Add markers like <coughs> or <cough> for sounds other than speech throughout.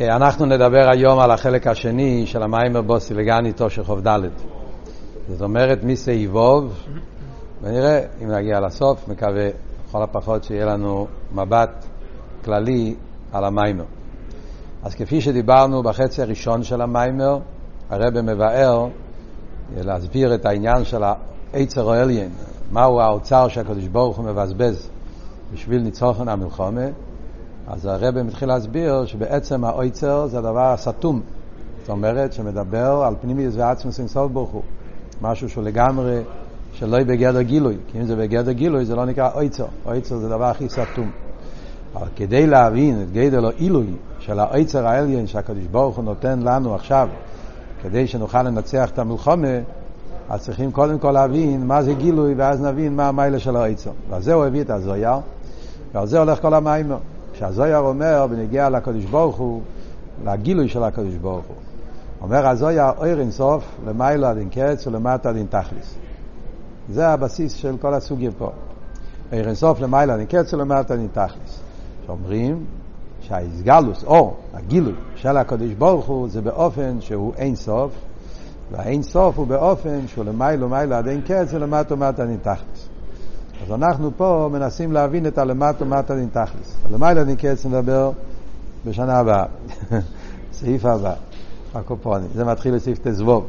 אוקיי, אנחנו נדבר היום על החלק השני של המיימר בוסי לגני תושך ד'. זאת אומרת, מיסי איבוב, ונראה אם נגיע לסוף, מקווה לכל הפחות שיהיה לנו מבט כללי על המיימר. אז כפי שדיברנו בחצי הראשון של המיימר, הרב מבאר להסביר את העניין של העצר או אליין, מהו האוצר שהקדוש ברוך הוא מבזבז בשביל ניצוחן המלחומה, אז הרב מתחיל להסביר שבעצם האויצר זה הדבר הסתום. זאת אומרת, שמדבר על פנימיוס ועצמוס אינסוף ברוך הוא. משהו שהוא לגמרי, שלא יהיה בגדר גילוי. כי אם זה בגדר גילוי זה לא נקרא אויצר. אויצר זה הדבר הכי סתום. אבל כדי להבין את גדר לא עילוי של האויצר העליין שהקדוש ברוך הוא נותן לנו עכשיו, כדי שנוכל לנצח את המלחומה, אז צריכים קודם כל להבין מה זה גילוי, ואז נבין מה המיילה של האויצר. ועל זה הוא הביא את הזויר, ועל זה הולך כל המיימר. שהזויר אומר בנגיע לקדוש ברוך הוא, לגילוי של הקדוש ברוך הוא. אומר הזויר, אויר אינסוף, למעלה דין קץ ולמטה דין תכליס. זה הבסיס של כל הסוגיה פה. אויר אינסוף למעלה דין קץ ולמטה דין תכליס. שאומרים שהאיסגלוס, או הגילוי של הקדוש ברוך הוא, זה באופן שהוא אינסוף, והאינסוף הוא באופן שהוא למעלה ומעלה עד קץ ולמטה ומטה דין תכליס. אז אנחנו פה מנסים להבין את הלמטה ומטה דין תכלס. הלמעלה דין קץ נדבר בשנה הבאה, <laughs> סעיף הבא, הקופונים. זה מתחיל בסעיף תזבוב.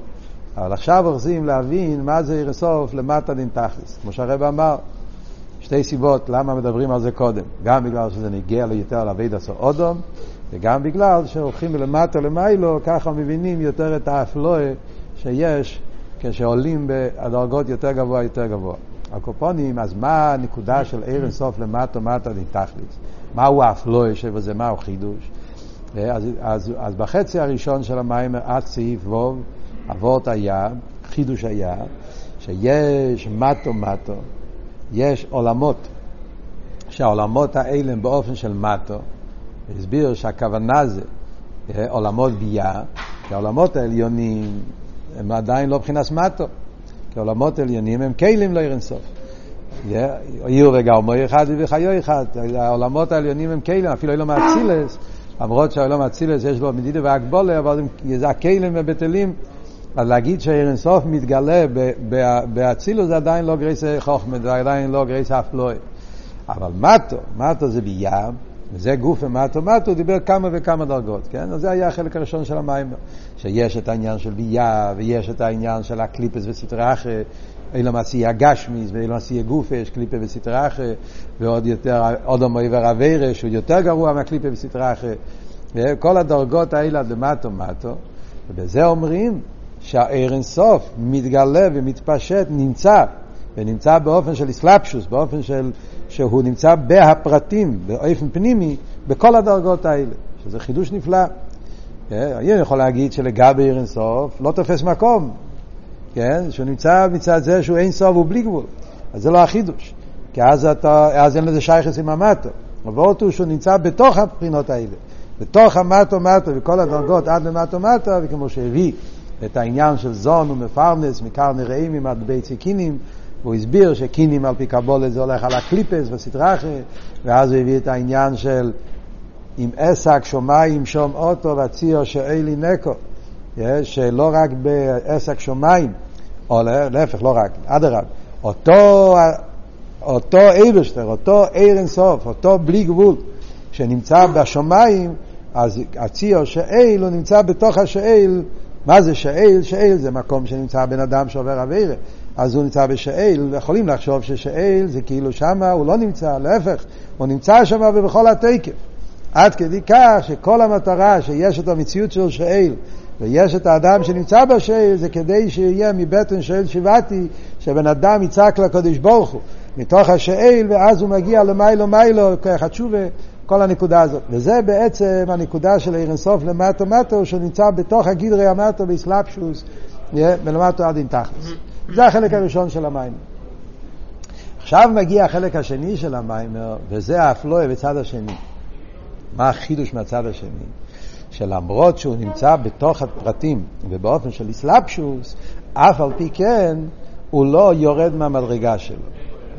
אבל עכשיו רוצים להבין מה זה ירסוף למטה דין תכלס. כמו שהרבא אמר, שתי סיבות למה מדברים על זה קודם. גם בגלל שזה נגיע יותר לאביד עשו אודום, וגם בגלל שהולכים מלמטה למיילו, ככה מבינים יותר את האפלואה שיש כשעולים בדרגות יותר גבוה יותר גבוה. הקופונים, אז מה הנקודה של עיר אינסוף למטה ומטה לתכלית? מהו האפלוי שבזה, מהו חידוש? אז, אז, אז בחצי הראשון של המים עד סעיף ו' אבות היה, חידוש היה, שיש מטו מטו, יש עולמות, שהעולמות האלה באופן של מטו, הסביר שהכוונה זה עולמות ביאה, כי העולמות העליונים הם עדיין לא מבחינת מטו. כי עולמות עליונים הם כלים לא אירנסוף. עיר וגרמו אחד וחיו אחד. העולמות העליונים הם כלים, אפילו אילום האצילס, למרות שהאילום האצילס יש בו מדידה והגבולה, אבל זה הכלים ובטלים. אז להגיד שאירנסוף מתגלה באצילוס זה עדיין לא גרייס חוכמה, זה עדיין לא גרייס אפלוי. אבל מטו, מטו זה בים, וזה גוף ומטו מטו, דיבר כמה וכמה דרגות, כן? אז זה היה החלק הראשון של המים, שיש את העניין של ביה, ויש את העניין של הקליפס וסטרה אחרי, אילו מעשייה הגשמיס, ואילו מעשייה גופה, יש קליפה וסטרה אחרי, ועוד יותר, עוד המוי ורווירה, שהוא יותר גרוע מהקליפה וסטרה אחרי, וכל הדרגות האלה עד למטו מטו, ובזה אומרים שהער אינסוף מתגלה ומתפשט, נמצא, ונמצא באופן של אסלאפשוס, באופן של שהוא נמצא בהפרטים, באופן פנימי, בכל הדרגות האלה, שזה חידוש נפלא. כן? אני יכול להגיד שלגבי עיר אינסוף לא תופס מקום, כן? שהוא נמצא מצד זה שהוא אין סוף ובלי גבול. אז זה לא החידוש, כי אז, אתה, אז אין לזה שייכס עם המטו. הוורט הוא שהוא נמצא בתוך הבחינות האלה, בתוך המטו מטו וכל הדרגות עד למטו מטו, וכמו שהביא את העניין של זון ומפרנס, מקר נראים עם הרבה ציקינים, והוא הסביר שקינים על פי קבולת זה הולך על הקליפס וסטרחה, ואז הוא הביא את העניין של אם עסק שומיים שום אוטו והציור שאלי נקו, שלא רק בעסק שומיים, או להפך, לא רק, אדרבה, אותו, אותו אייברשטר, אותו עיר אינסוף, אותו בלי גבול, שנמצא בשומיים, אז הציור שאל הוא נמצא בתוך השאל, מה זה שאל? שאל זה מקום שנמצא בן אדם שעובר אווירה. אז הוא נמצא בשאל, יכולים לחשוב ששאל זה כאילו שמה הוא לא נמצא, להפך, הוא נמצא שם ובכל התקף. עד כדי כך שכל המטרה שיש את המציאות של שאל ויש את האדם שנמצא בשאל זה כדי שיהיה מבטן שאל שיבתי שבן אדם יצעק לקדוש ברוך הוא. מתוך השאל ואז הוא מגיע למיילו מיילו ככה תשובה כל הנקודה הזאת. וזה בעצם הנקודה של עיר אינסוף למטו מטו שנמצא בתוך הגדרי המטו באסלאפשוס ולמטו עד אין תכלס זה החלק הראשון של המים. עכשיו מגיע החלק השני של המים, וזה האפלואה בצד השני. מה החידוש מהצד השני? שלמרות שהוא נמצא בתוך הפרטים ובאופן של איסלאפשוס, אף על פי כן הוא לא יורד מהמדרגה שלו.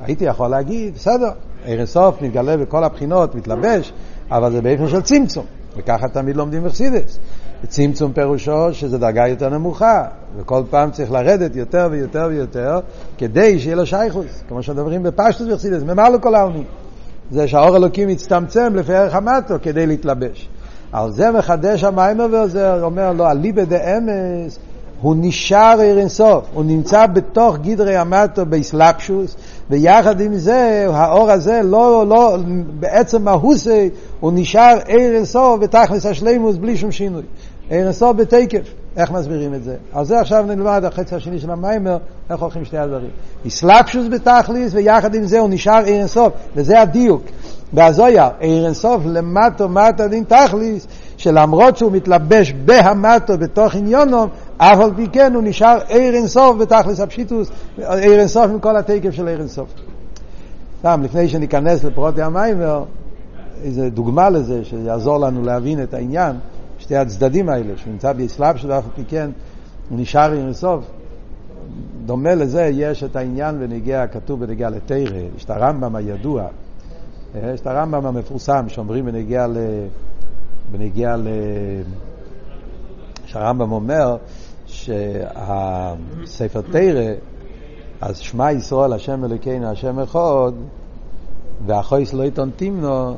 הייתי יכול להגיד, בסדר, ערן סוף מתגלה בכל הבחינות, מתלבש, אבל זה באופן של צמצום. וככה תמיד לומדים בחסידס. צמצום פירושו שזה דרגה יותר נמוכה, וכל פעם צריך לרדת יותר ויותר ויותר, כדי שיהיה לו שייכוס, כמו שמדברים בפשטוס בחסידס, ממה לו כל העלמין. זה שהאור אלוקים מצטמצם לפי ערך המטו כדי להתלבש. על זה מחדש המיימר ועוזר, אומר לו, אליבא דאמס, הוא נשאר עיר אינסוף, הוא נמצא בתוך גדרי המטו באסלאפשוס, ויחד עם זה, האור הזה לא, לא, בעצם מהוסי, הוא נשאר עיר אינסוף בתכלס השלימוס בלי שום שינוי. עיר אינסוף בתקף. איך מסבירים את זה? על זה עכשיו נלמד החצי השני של המיימר, איך הולכים שתי הדברים. אסלאפשוס בתכליס, ויחד עם זה הוא נשאר עיר אינסוף, וזה הדיוק. בהזויה, עיר אינסוף למטו מטה דין תכליס, שלמרות שהוא מתלבש בהמטו בתוך עניונו, אף על פי כן הוא נשאר עיר אינסוף בתכלס הפשיטוס, עיר אינסוף עם כל התקף של עיר אינסוף. סתם, לפני שניכנס לפרוטי המיימר, איזו דוגמה לזה שיעזור לנו להבין את העניין, שתי הצדדים האלה, שהוא נמצא באסלאפ שלו, אף על פי כן הוא נשאר עיר אינסוף. דומה לזה יש את העניין בנגיע, כתוב בנגיע לתרא, יש את הרמב"ם הידוע, יש את הרמב"ם המפורסם שאומרים בנגיע ל... בנגיע ל... שהרמב"ם אומר שהספר תרא, אז שמע ישראל השם אלוקינו השם אחד, והחויס לא עיתון תימנו,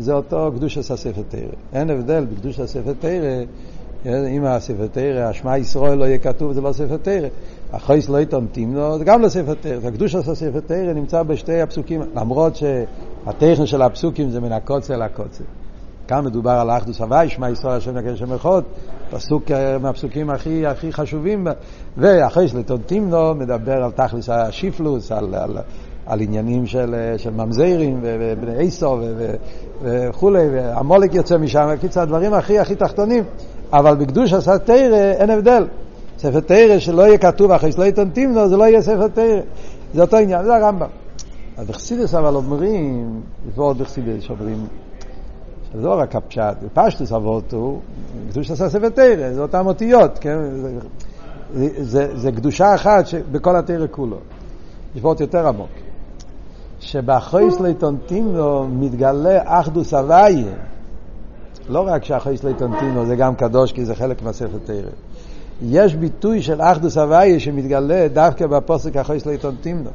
זה אותו קדוש עשה ספר תרא. אין הבדל בקדוש הספר תרא, אם הספר תרא, השמע ישראל לא יהיה כתוב, זה לא ספר תרא. החויס לא עיתון תימנו, זה גם לא ספר תרא. הקדוש עשה ספר תרא נמצא בשתי הפסוקים, למרות שהטכן של הפסוקים זה מן הקוצר לקוצר. כאן מדובר על אחדוס הוואי, שמע ישראל השם נקל שם אחד, פסוק אה, מהפסוקים הכי, הכי חשובים, ואחרי שלטון תימנו מדבר על תכלס השיפלוס, על, על, על עניינים של, אה, של ממזרים ובני איסו וכולי, ועמולק יוצא משם, קיצר הדברים הכי הכי תחתונים, אבל בקדוש עשה תרא אין הבדל. ספר תרא שלא יהיה כתוב אחרי שלטון תימנו, זה לא יהיה ספר תרא. זה אותו עניין, זה הרמב"ם. אז בחסידס אבל אומרים, לפחות בחסידס אומרים, זה לא רק הפשט, בפשטוס אבותו, קדוש עשה ספר תרא, זה אותן אותיות, כן? זה, זה, זה קדושה אחת בכל התרא כולו. יש פה יותר עמוק. שבאחויס ליטונטינו מתגלה אחדוס הוויה. לא רק שאחויס ליטונטינו זה גם קדוש כי זה חלק מהספר תרא. יש ביטוי של אחדוס הוויה שמתגלה דווקא בפוסק אחויס ליטונטינו.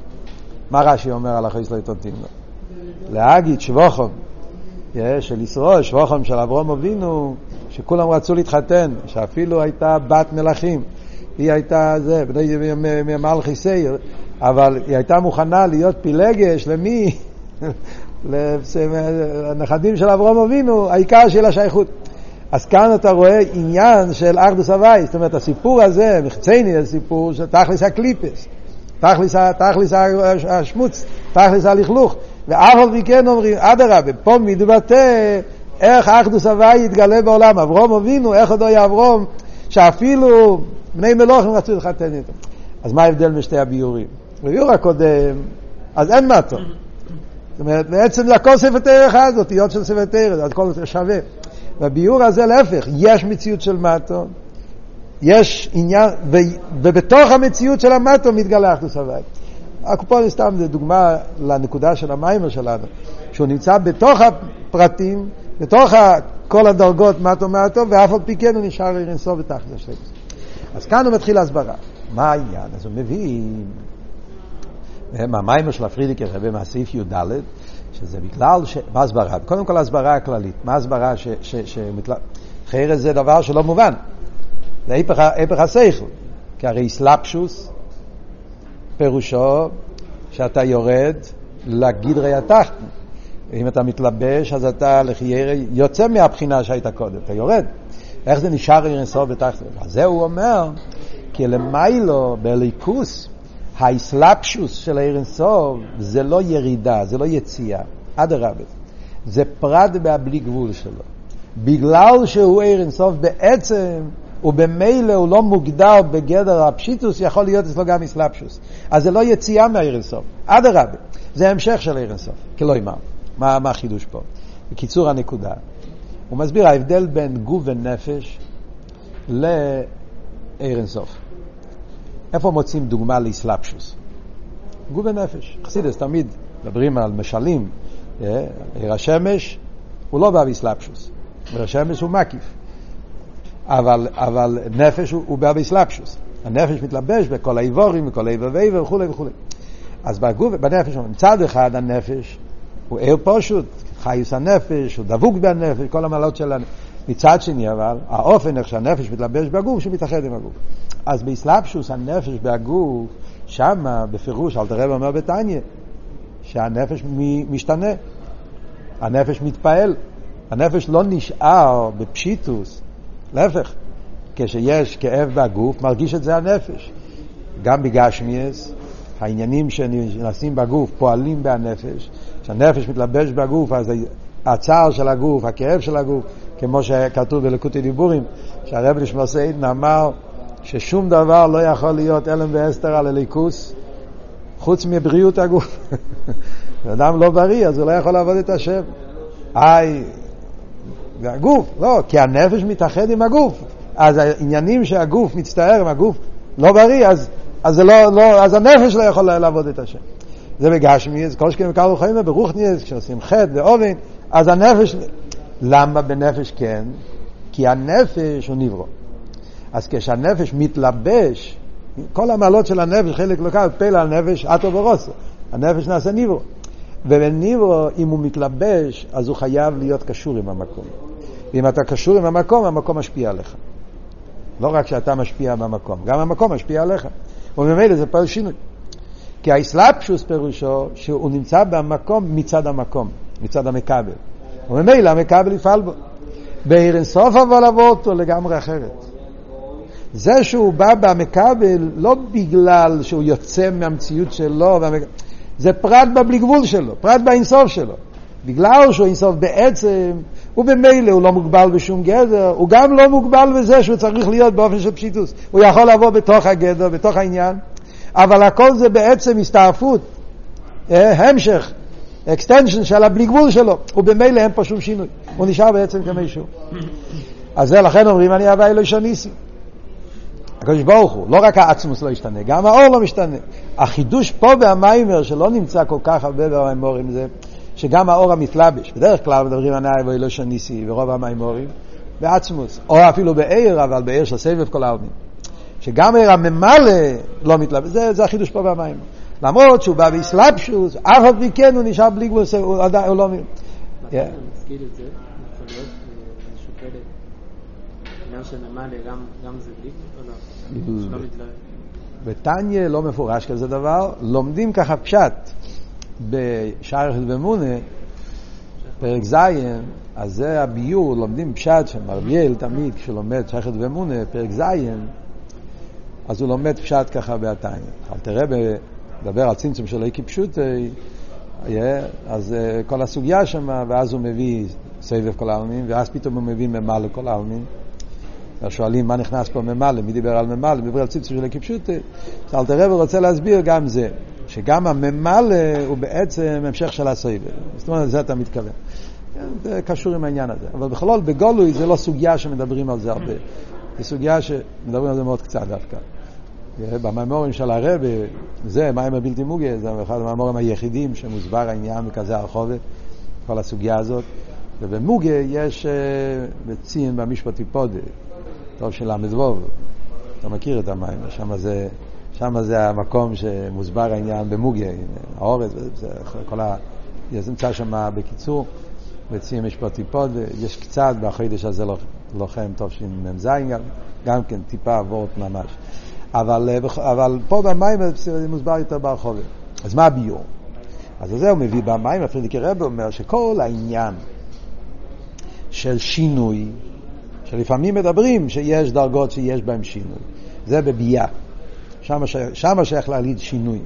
מה רש"י אומר על אחויס ליטונטינו? להגיד שבוכם של ישראל, שבוכם של אברום אבינו, שכולם רצו להתחתן, שאפילו הייתה בת מלכים. היא הייתה זה, בני מלכי סייר, אבל היא הייתה מוכנה להיות פילגש למי? <laughs> לנכדים של אברום אבינו, העיקר של השייכות. אז כאן אתה רואה עניין של ארדוס הוואי, זאת אומרת הסיפור הזה, מחצני זה סיפור של תכלס הקליפס, תכלס, תכלס השמוץ, תכלס הלכלוך, ואף על פי כן אומרים, אדרבה, פה מתבטא איך אחדוס הוואי יתגלה בעולם. אברום אבינו, איך עוד היה אברום, שאפילו בני מלוכים רצו להתחתן איתו. אז מה ההבדל בשתי הביורים? בביור הקודם, אז אין מטו. זאת אומרת, בעצם הכל ספר תרא אחד, זה אותיות של ספר תרא, זה הכל שווה. בביור הזה להפך, יש מציאות של מטו, יש עניין, ובתוך המציאות של המטו מתגלה אחדוס הוואי. הקופון סתם זה דוגמה לנקודה של המיימר שלנו, שהוא נמצא בתוך הפרטים, בתוך כל הדרגות מטו מטו, ואף על פי כן הוא נשאר אינסוף ותחת השם. אז כאן הוא מתחיל הסברה. מה העניין? אז הוא מבין, מהמיימר של הפרידיקר רבי מהסעיף י"ד, שזה בגלל ש... מה הסברה? קודם כל הסברה הכללית. מה הסברה ש... ש... ש... אחרת זה דבר שלא מובן. זה היפך השכל. כי הרי סלפשוס, פירושו שאתה יורד לגדרי התחת. אם אתה מתלבש, אז אתה לחיירי, יוצא מהבחינה שהיית קודם, אתה יורד. איך זה נשאר אינסוף בתחת? אז זה הוא אומר, כי למיילו, בליכוס, האסלאפשוס של העיר אינסוף זה לא ירידה, זה לא יציאה, אדרבה. זה פרט בהבלי גבול שלו. בגלל שהוא עיר אינסוף בעצם ובמילא הוא לא מוגדר בגדר הפשיטוס, יכול להיות אצלו גם אסלאפשוס. אז זה לא יציאה מהעיר אינסוף, אדרבה, זה המשך של עיר אינסוף, כלא אמר. מה, מה החידוש פה? בקיצור הנקודה, הוא מסביר ההבדל בין גוף ונפש לעיר אינסוף. איפה מוצאים דוגמה לאסלאפשוס? גוף ונפש. חסידס תמיד מדברים על משלים, אה, עיר השמש, הוא לא בא באסלאפשוס. והשמש הוא מקיף. אבל, אבל נפש הוא, הוא בא באסלאפשוס. הנפש מתלבש בכל האיבורים, בכל האיבר ואיבר וכולי וכולי. אז בגוף, בנפש, מצד אחד הנפש הוא ער פשוט, חיוס הנפש, הוא דבוק בנפש, כל המעלות של הנפש. מצד שני אבל, האופן איך שהנפש מתלבש בגוף, שמתאחד עם הגוף. אז באסלאפשוס הנפש בגוף, שמה בפירוש, אל תראה ואומר בתניא, שהנפש משתנה, הנפש מתפעל, הנפש לא נשאר בפשיטוס, להפך, כשיש כאב בגוף, מרגיש את זה הנפש. גם בגשמיאס, העניינים שנעשים בגוף פועלים בנפש, כשהנפש מתלבש בגוף, אז הצער של הגוף, הכאב של הגוף, כמו שכתוב בלקוטי דיבורים, שהרב נשמע סיידן אמר ששום דבר לא יכול להיות אלם ואסתר על הליכוס חוץ מבריאות הגוף. <laughs> אדם לא בריא, אז הוא לא יכול לעבוד את השם. איי, והגוף, לא, כי הנפש מתאחד עם הגוף. אז העניינים שהגוף מצטער עם הגוף לא בריא, אז, אז, לא, לא, אז הנפש לא יכול לעבוד את השם. זה בגשמי, זה כל שכם וקל וחיים ברוכניאס, כשעושים חטא ואובן, אז הנפש, למה בנפש כן? כי הנפש הוא נברו. אז כשהנפש מתלבש, כל המעלות של הנפש, חלק לוקח, פלא הנפש, אטו ברוסו. הנפש נעשה נברו. ובניברו, אם הוא מתלבש, אז הוא חייב להיות קשור עם המקום. ואם אתה קשור עם המקום, המקום משפיע עליך. לא רק שאתה משפיע במקום, גם המקום משפיע עליך. וממילא זה פועל. כי האסלאפשוס פירושו שהוא נמצא במקום מצד המקום, מצד המכבל. וממילא המכבל יפעל בו. בעיר אינסוף אבל לבוא אותו לגמרי אחרת. זה שהוא בא במכבל לא בגלל שהוא יוצא מהמציאות שלו, זה פרט בבלי גבול שלו, פרט באינסוף שלו. בגלל שהוא אינסוף בעצם, ובמילא הוא לא מוגבל בשום גדר, הוא גם לא מוגבל בזה שהוא צריך להיות באופן של פשיטוס. הוא יכול לבוא בתוך הגדר, בתוך העניין, אבל הכל זה בעצם הסתעפות, אה, המשך, extension של הבלי גבול שלו, ובמילא אין פה שום שינוי. הוא נשאר בעצם כמישהו. אז זה לכן אומרים אני הוויה לא שניסי. הקדוש ברוך הוא, לא רק העצמוס לא ישתנה, גם האור לא משתנה. החידוש פה במיימר, שלא נמצא כל כך הרבה במיימורים, זה שגם האור המתלבש, בדרך כלל מדברים על אני הוויה לא שניסי ורוב המיימורים, בעצמוס, או אפילו באור, אבל באור של סובב כל עלמין. שגם עיר הממלא לא מתלבש, זה, זה החידוש פה במיימר. למרות שהוא בא באסלאפשוס, אף על פי כן הוא נשאר בלי גבול, הוא עדיין, הוא לא... Yeah. בתניא לא? מפורש כזה דבר, לומדים ככה פשט בשער ומונה, פרק ז', אז זה הביור, לומדים פשט של מרביאל תמיד, כשהוא לומד שייכת ומונה, פרק ז', אז הוא לומד פשט ככה בהתניא. אבל תראה, מדבר על צמצום של איקי פשוט, אז כל הסוגיה שם, ואז הוא מביא סבב כל העלמין, ואז פתאום הוא מביא ממה לכל העלמין. אז שואלים מה נכנס פה ממלא, מי דיבר על ממלא, דיבר על ציצו של הכיפשוט. אז אלתר רבי רוצה להסביר גם זה, שגם הממלא הוא בעצם המשך של הסויבר. זאת אומרת, לזה אתה מתכוון. זה קשור עם העניין הזה. אבל בכלול, בגולוי זה לא סוגיה שמדברים על זה הרבה. זו סוגיה שמדברים על זה מאוד קצת דווקא. במאמורים של הרבי, זה מים הבלתי מוגי, זה אחד המאמורים היחידים שמוסבר העניין בכזה הרחובת, כל הסוגיה הזאת. ובמוגי יש בציין במשפט היפודה, טוב של ל"ו, אתה מכיר את המים, שם זה, שם זה המקום שמוסבר העניין במוגיה, האורץ, זה כל ה... זה נמצא שם בקיצור, בציין משפט היפודה, יש קצת בחודש הזה לוחם טוב שמ"ז גם, גם כן טיפה וורט ממש. אבל, אבל פה במים זה מוסבר יותר ברחובת. אז מה הביור? אז זה הוא מביא במים, הפרידיקי רבי אומר שכל העניין של שינוי, שלפעמים מדברים שיש דרגות שיש בהן שינוי. זה בביאה. שם שייך להגיד שינוי.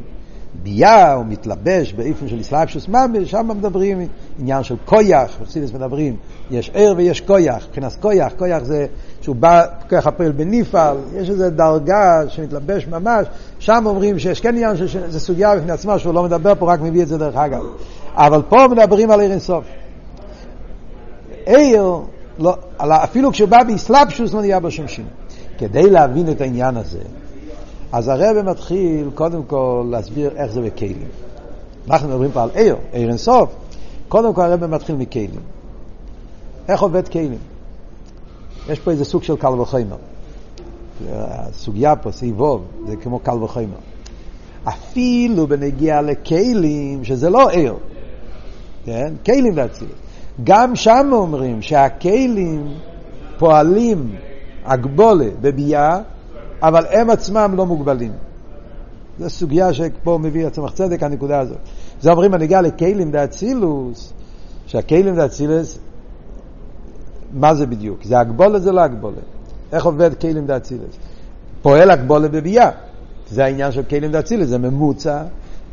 ביאה הוא מתלבש באיפן של אסלאפשוס ממש, שם מדברים עניין של כויח, חסידס מדברים, יש ער ויש כויח, מבחינת כויח, כויח זה שהוא בא, כוח הפועל בנפעל, יש איזו דרגה שמתלבש ממש, שם אומרים שיש כן עניין, שזה סוגיה בפני עצמה, שהוא לא מדבר פה, רק מביא את זה דרך אגב. אבל פה מדברים על עיר אינסוף. עיר, לא, אפילו כשהוא בא באסלאפשוס לא נהיה בו שום שינוי. כדי להבין את העניין הזה, אז הרב מתחיל קודם כל להסביר איך זה בכלים. אנחנו מדברים פה על עיר, עיר אינסוף. קודם כל הרב מתחיל מכלים. איך עובד כלים? יש פה איזה סוג של קל וחומר. הסוגיה פה, סיבוב, זה כמו קל וחומר. אפילו בנגיע לכלים, שזה לא ער, כן? כלים ואצילות. גם שם אומרים שהכלים פועלים הגבולה בביאה, אבל הם עצמם לא מוגבלים. זו סוגיה שפה מביא הצמח צדק, הנקודה הזאת. זה אומרים בנגיע לכלים דאצילוס, שהכלים דאצילוס, מה זה בדיוק? זה הגבולה, זה לא הגבולה. איך עובד כלים דאצילוס? פועל הגבולה בביאה. זה העניין של כלים דאצילוס, זה ממוצע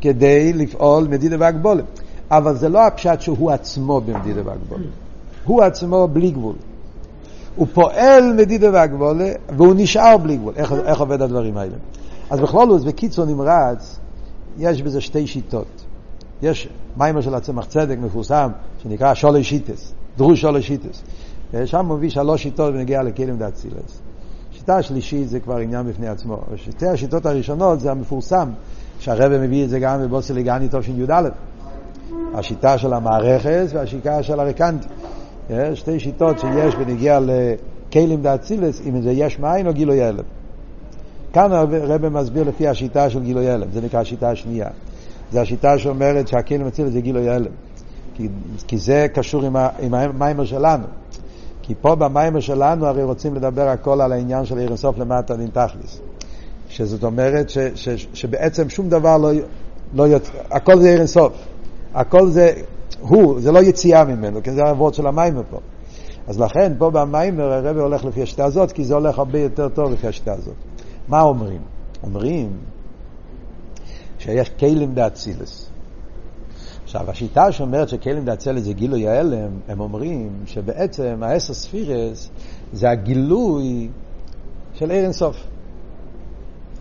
כדי לפעול מדידה והגבולה. אבל זה לא הפשט שהוא עצמו במדידה והגבולה. הוא עצמו בלי גבול. הוא פועל מדידה והגבולה, והוא נשאר בלי גבול. איך, איך עובד הדברים האלה? אז בכלול, בקיצור נמרץ, יש בזה שתי שיטות. יש מיימר של הצמח צדק מפורסם, שנקרא שולי שיטס, דרוש שולי שיטס. שם מביא שלוש שיטות ונגיע לכלים דאצילס. שיטה שלישית זה כבר עניין בפני עצמו. שתי השיטות הראשונות זה המפורסם, שהרבא מביא את זה גם בבוסי לגני תשי"א. השיטה של המערכת והשיטה של הרקנטי. שתי שיטות שיש בנגיע לכלים דאצילס, אם זה יש מאין או גילוי הלם. כאן הרב מסביר לפי השיטה של גילוי הלם, זה נקרא השיטה השנייה. זה השיטה שאומרת שהכלים דאצילס זה גילוי הלם. כי, כי זה קשור עם, עם המיימר שלנו. כי פה במיימר שלנו הרי רוצים לדבר הכל על העניין של עיר אינסוף למטה דין תכלס. שזאת אומרת ש, ש, ש, שבעצם שום דבר לא, לא יוצא, הכל זה עיר אינסוף. הכל זה הוא, זה לא יציאה ממנו, כי זה העבוד של המיימר פה. אז לכן פה במיימר הרב הולך לפי השיטה הזאת, כי זה הולך הרבה יותר טוב לפי השיטה הזאת. מה אומרים? אומרים שיש כלים דאצילס. עכשיו, השיטה שאומרת שכלים דאצילס זה גילוי ההלם, הם אומרים שבעצם העשר ספירס זה הגילוי של עיר אינסוף.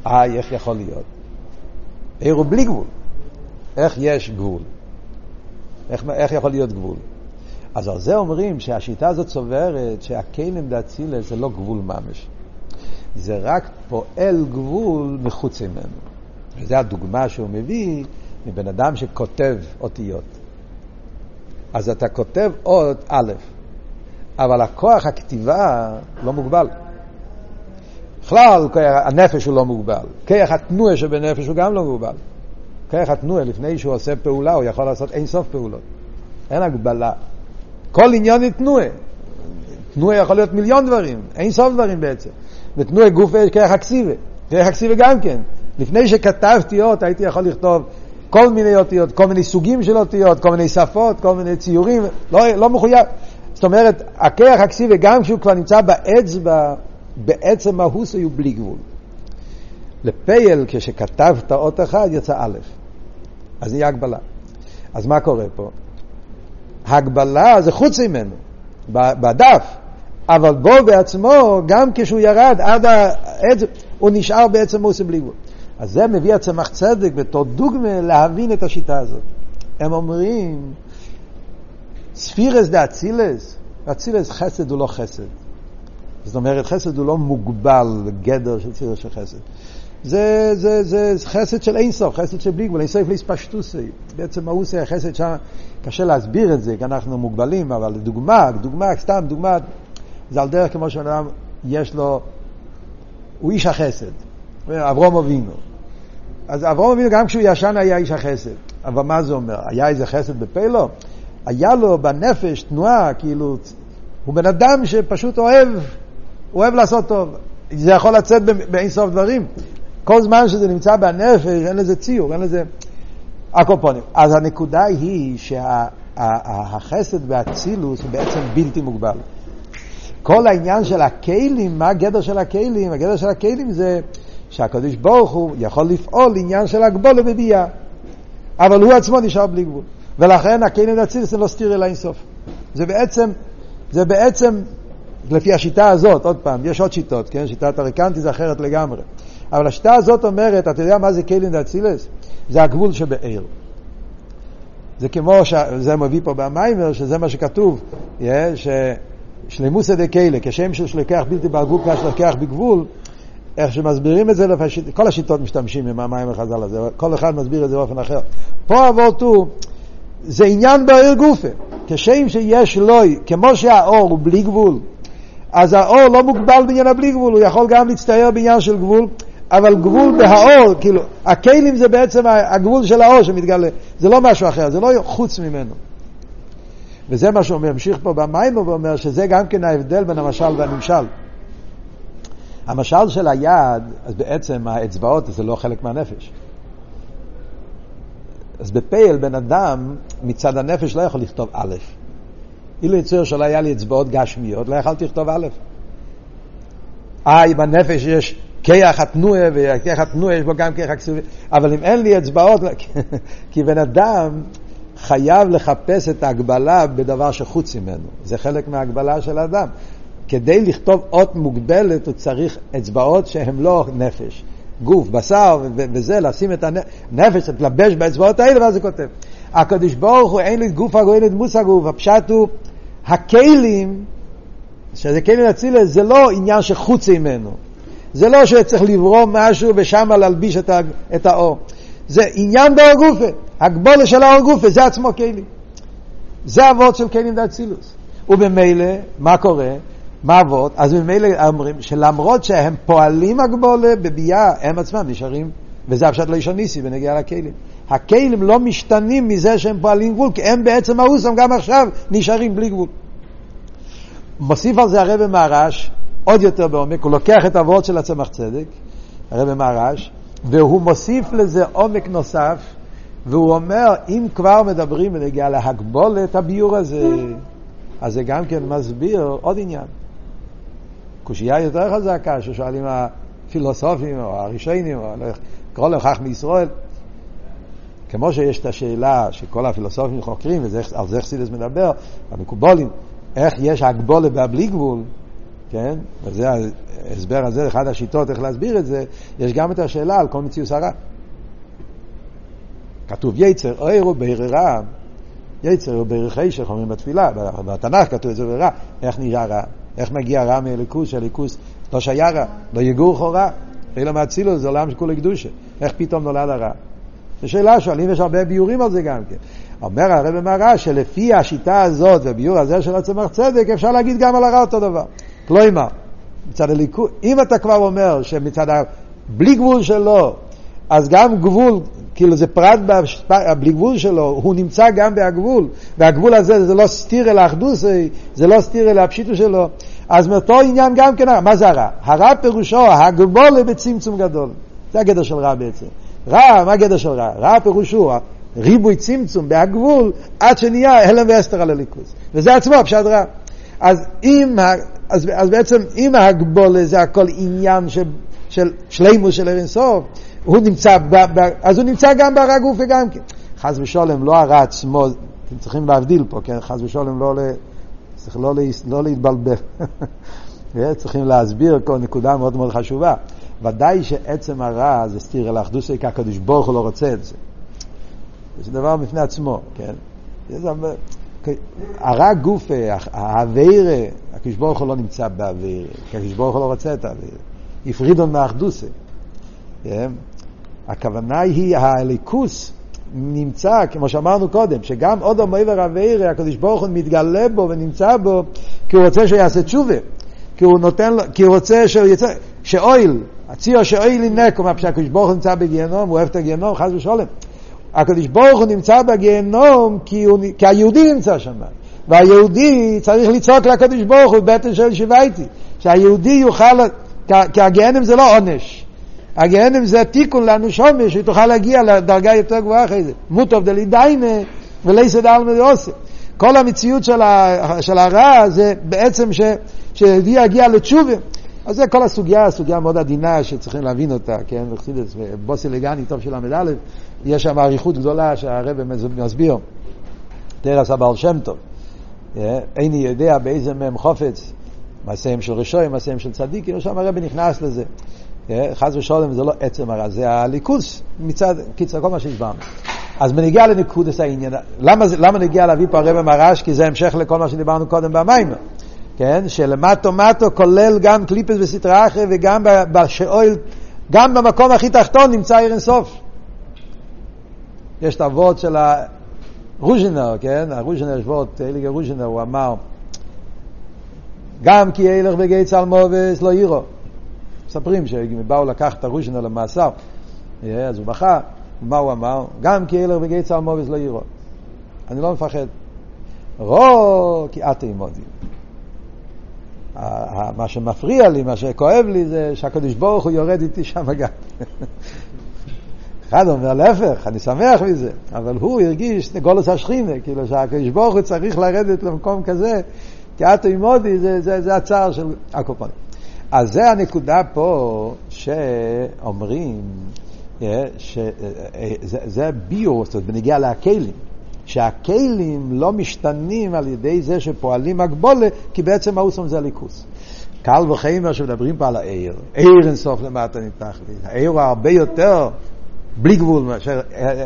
אה, איך יכול להיות? עיר הוא בלי גבול. איך יש גבול? איך, איך יכול להיות גבול? אז על זה אומרים שהשיטה הזאת סוברת שהכלים דאצילס זה לא גבול ממש. זה רק פועל גבול מחוץ ממנו. וזו הדוגמה שהוא מביא מבן אדם שכותב אותיות. אז אתה כותב אות א', אבל הכוח הכתיבה לא מוגבל. בכלל, הנפש הוא לא מוגבל. כיח התנועה שבנפש הוא גם לא מוגבל. כיח התנועה, לפני שהוא עושה פעולה, הוא יכול לעשות אין סוף פעולות. אין הגבלה. כל עניין היא תנועה. תנועה יכול להיות מיליון דברים, אין סוף דברים בעצם. ותנועה גוף יש כיח הכסיבה. כיח הכסיבה גם כן. לפני שכתבתי אות, הייתי יכול לכתוב כל מיני אותיות, כל מיני סוגים של אותיות, כל מיני שפות, כל מיני ציורים, לא, לא מחויב. זאת אומרת, הכיח הכסיבה, גם כשהוא כבר נמצא באצבע, בעצם מהוס הוא בלי גבול. לפייל, כשכתבת אות אחד, יצא א', אז נהיה הגבלה. אז מה קורה פה? הגבלה זה חוץ ממנו, בדף, אבל בו בעצמו, גם כשהוא ירד עד העץ, הוא נשאר בעצם מוסי בלי גבול. אז זה מביא הצמח צדק בתור דוגמה להבין את השיטה הזאת. הם אומרים, ספירס דה אצילס, אצילס חסד הוא לא חסד. זאת אומרת, חסד הוא לא מוגבל לגדר של ספירס של חסד. זה, זה, זה חסד של אינסוף, חסד של בלי גבול, אינסוף להספשטוסי. בעצם מהוסי החסד שם, קשה להסביר את זה, כי אנחנו מוגבלים, אבל דוגמה, דוגמה, סתם דוגמה, זה על דרך כמו שאדם, יש לו, הוא איש החסד, אברום אבינו. אז אברום אבינו, גם כשהוא ישן היה איש החסד. אבל מה זה אומר? היה איזה חסד בפה לו? היה לו בנפש תנועה, כאילו, הוא בן אדם שפשוט אוהב, אוהב לעשות טוב. זה יכול לצאת באין סוף דברים. כל זמן שזה נמצא בנפש, אין לזה ציור, אין לזה... הקופונים. אז הנקודה היא שהחסד שה, והצילוס הוא בעצם בלתי מוגבל. כל העניין של הכלים, מה הגדר של הכלים? הגדר של הכלים זה שהקדוש ברוך הוא יכול לפעול עניין של הגבולה בביאה, אבל הוא עצמו נשאר בלי גבול. ולכן הכלים והצילוס זה לא סתיר אלא אינסוף. זה בעצם, זה בעצם, לפי השיטה הזאת, עוד פעם, יש עוד שיטות, כן? שיטת הרקנטי זה אחרת לגמרי. אבל השיטה הזאת אומרת, אתה יודע מה זה כלים דאצילס? זה הגבול שבעיר. זה כמו, ש... זה מביא פה במיימר, שזה מה שכתוב, yeah, ששלימוסא דקיילה, כשם שלקח בלתי בגבול, כמו שלקח בגבול, איך שמסבירים את זה, לפשיט, כל השיטות משתמשים עם המים החז"ל הזה, כל אחד מסביר את זה באופן אחר. פה אבות זה עניין בעיר גופה. כשם שיש לוי, כמו שהאור הוא בלי גבול, אז האור לא מוגבל בעניין הבלי גבול, הוא יכול גם להצטייר בעניין של גבול, אבל גבול בהאור, כאילו, הכלים זה בעצם הגבול של האור שמתגלה, זה לא משהו אחר, זה לא חוץ ממנו. וזה מה שהוא ממשיך פה במים, הוא אומר שזה גם כן ההבדל בין המשל והנמשל. המשל של היד, אז בעצם האצבעות זה לא חלק מהנפש. אז בפייל בן אדם מצד הנפש לא יכול לכתוב א'. אילו יצור שלא היה לי אצבעות גשמיות, לא יכלתי לכתוב א'. אה, בנפש יש כיח התנועה, וכיח התנועה יש בו גם כיח הכסובי, אבל אם אין לי אצבעות, <laughs> כי בן אדם חייב לחפש את ההגבלה בדבר שחוץ ממנו. זה חלק מההגבלה של האדם. כדי לכתוב אות מוגבלת הוא צריך אצבעות שהן לא נפש. גוף, בשר וזה, לשים את הנפש, להתלבש באצבעות האלה, ואז זה כותב. הקדוש ברוך הוא אין לי גוף הגוף, אין לי דמוס הגוף, הפשט הוא, הכלים, שזה כלים אצילס, זה לא עניין שחוץ ממנו. זה לא שצריך לברום משהו ושם להלביש את, את האור. זה עניין באור גופה, הגבולה של האור גופה, זה עצמו כלים. זה אבות של כלים דאצילוס. ובמילא, מה קורה? מה אבות? אז ממילא אומרים שלמרות שהם פועלים הגבולה בביאה, הם עצמם נשארים, וזה הפשט לא ישון ניסי בנגיעה לכלים. הכלים לא משתנים מזה שהם פועלים גבול, כי הם בעצם האוסם גם עכשיו נשארים בלי גבול. מוסיף על זה הרב מהרש, עוד יותר בעומק, הוא לוקח את האבות של הצמח צדק, הרב מהרש, והוא מוסיף לזה עומק נוסף, והוא אומר, אם כבר מדברים בנגיעה להגבול את הביור הזה, אז זה גם כן מסביר עוד עניין. קושייה יותר חזקה ששואלים הפילוסופים או הראשונים, או לקרוא לכך מישראל. כמו שיש את השאלה שכל הפילוסופים חוקרים, ועל זה חסידס מדבר, המקובולים, איך יש הגבולה בבלי גבול, כן? וזה ההסבר הזה, אחת השיטות איך להסביר את זה, יש גם את השאלה על כל מציאות הרע. כתוב יצר אויר ובררה, יצר וברכי שחומרים בתפילה, בתנ"ך כתוב את זה ברע, איך נראה רע? איך מגיע רע מאליקוס, שהליכוס לא שהיה רע, לא יגור חורה, אלא מאצילו זה עולם שכולו קדושה, איך פתאום נולד הרע? זו שאלה, שואלים, יש הרבה ביורים על זה גם כן. אומר הרב מהר"ש שלפי השיטה הזאת והביור הזה של הצמח צדק, אפשר להגיד גם על הרע אותו דבר. כלומר, מצד הליכוד, אם אתה כבר אומר שמצד ה... בלי גבול שלו, אז גם גבול, כאילו זה פרט בלי גבול שלו, הוא נמצא גם בהגבול, והגבול הזה זה לא סתיר אל האחדוס, זה לא סתיר אל הפשיטו שלו, אז מאותו עניין גם כן, מה זה הרע? הרע פירושו הגבול בצמצום גדול, זה הגדר של רע בעצם. רע, מה הגדר של רע? רע פירושו ריבוי צמצום בהגבול עד שנהיה הלם ואסתר על הליכוז, וזה עצמו פשט רע. אז אם אז, אז בעצם אם ההגבולה זה הכל עניין של, של שלימוס של ערן סוף, הוא נמצא, ב, ב, אז הוא נמצא גם ברע גוף וגם כן. חס ושלום, לא הרע עצמו, אתם צריכים להבדיל פה, כן? חס ושלום, לא, צריך לא, לא להתבלבל. <laughs> צריכים להסביר כל נקודה מאוד מאוד חשובה. ודאי שעצם הרע זה סתיר אל האחדוסי, כי הקדוש ברוך הוא לא רוצה את זה. זה דבר בפני עצמו, כן? הרע גופה, האווירה, הקדוש ברוך הוא לא נמצא באווירה, כי הקדוש ברוך הוא לא רוצה את האווירה. הפרידון מאחדוסה. כן? הכוונה היא, הליכוס נמצא, כמו שאמרנו קודם, שגם עוד המעבר אווירה, הקדוש ברוך הוא מתגלה בו ונמצא בו, כי הוא רוצה שיעשה תשובה. כי הוא נותן לו, כי הוא רוצה שהוא יצא, שאויל, הציור שאויל ינק, מה פשוט הקדוש ברוך הוא נמצא בגיהנום, הוא אוהב את הגיהנום, חס ושלום. הקדוש ברוך הוא נמצא בגיהנום כי, הוא, כי היהודי נמצא שם. והיהודי צריך לצעוק לקדוש ברוך הוא בטן של שיבייתי. שהיהודי יוכל, כי הגיהנם זה לא עונש. הגיהנם זה תיקון לנו שומש, שתוכל להגיע לדרגה יותר גבוהה אחרי זה. מוטוב דלי דיינה ולייסד אלמא דעושה. כל המציאות של, ה, של הרע זה בעצם ש, שיהודי יגיע לתשובה. אז זה כל הסוגיה, סוגיה מאוד עדינה שצריכים להבין אותה, כן? בוסי לגני, טוב של ל"א, יש שם אריכות גדולה שהרבא מסביר, תרס הבעל שם טוב. אה, איני יודע באיזה מהם חופץ, מעשיהם של רשועים, מעשיהם של צדיקים, שם הרבא נכנס לזה. אה, חס ושלום זה לא עצם הרע, זה הליכוס מצד, קיצר, כל מה שהסברנו. אז בנגיע לנקודס העניין, למה, למה נגיע להביא פה הרבא מרש? כי זה המשך לכל מה שדיברנו קודם במים. כן? שלמטו מטו כולל גם קליפס וסטרא אחרי וגם בשאול, גם במקום הכי תחתון נמצא עיר אינסוף. יש את הוורד של הרוז'ינר, כן? הרוז'ינר, יש וורד, אליגה רוז'ינר, הוא אמר, גם כי ילך בגי צלמובס לא ירו. מספרים שבאו לקחת את הרושנו למאסר, אה, אז הוא בכה, מה הוא אמר? גם כי ילך בגי צלמובס לא ירו. אני לא מפחד. רו כי את תימודי. מה שמפריע לי, מה שכואב לי, זה שהקדוש ברוך הוא יורד איתי שם גם. <laughs> אחד אומר להפך, אני שמח מזה, אבל הוא הרגיש גולוס השכינה, כאילו שהקדוש ברוך הוא צריך לרדת למקום כזה, כי את תימודי זה, זה, זה הצער של הקופונים. אז זה הנקודה פה שאומרים, אה, שזה אה, ביו, זאת אומרת, בנגיע להכלים. שהכלים לא משתנים על ידי זה שפועלים הגבולה, כי בעצם האוסום זה הליכוס. קל וחיימר שמדברים פה על העיר, עיר אינסוף למטה נתח לי, העיר הוא הרבה יותר בלי גבול מאשר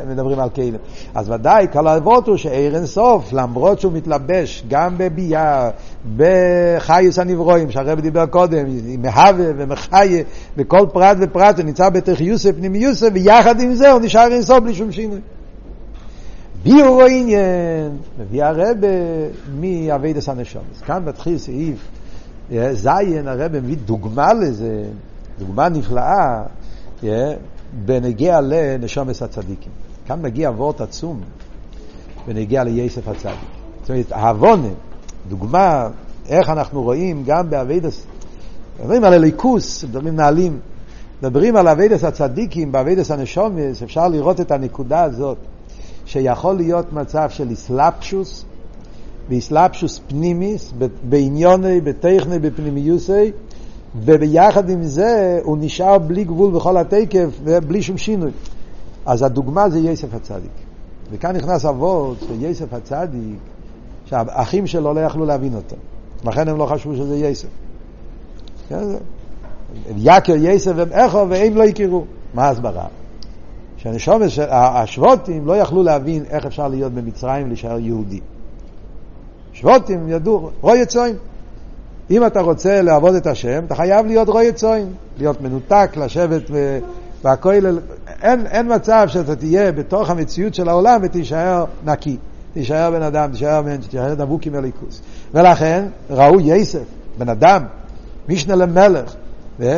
מדברים על כלים. אז ודאי, כל האבות הוא שעיר אינסוף, למרות שהוא מתלבש גם בביאה, בחיוס הנברואים, שהרב דיבר קודם, מהווה ומחיה, בכל פרט ופרט, הוא נמצא בתחיוסף פנימיוסף, ויחד עם זה הוא נשאר אינסוף בלי שום שינוי. ביור העניין, מביא הרבה מאביידס הנשומס. כאן מתחיל סעיף אה, זין, הרבה מביא דוגמה לזה, דוגמה נפלאה, אה, בנגיע לנשומס הצדיקים. כאן מגיע וורט עצום בנגיע ליסף הצדיק. זאת אומרת, העוונה, דוגמה, איך אנחנו רואים גם באביידס, מדברים על הליכוס, מדברים נעלים, מדברים על אביידס הצדיקים, באביידס הנשומס, אפשר לראות את הנקודה הזאת. שיכול להיות מצב של איסלאפשוס, ואיסלאפשוס פנימיס, בעניוני, בטכני, בפנימיוסי, וביחד עם זה הוא נשאר בלי גבול בכל התקף ובלי שום שינוי. אז הדוגמה זה יסף הצדיק. וכאן נכנס אבות של יסף הצדיק, שהאחים שלו לא יכלו להבין אותו. לכן הם לא חשבו שזה יסף. כן, יקר יסף הם איכו והם לא הכירו. מה ההסברה? שהנשומת, השבוטים לא יכלו להבין איך אפשר להיות במצרים ולהישאר יהודי. שבוטים ידעו, רוי צוין. אם אתה רוצה לעבוד את השם, אתה חייב להיות רוי צוין, להיות מנותק, לשבת בכולל. אין, אין מצב שאתה תהיה בתוך המציאות של העולם ותישאר נקי. תישאר בן אדם, תישאר בן, תישאר דבוק עם הליכוס. ולכן ראו יסף, בן אדם, משנה למלך,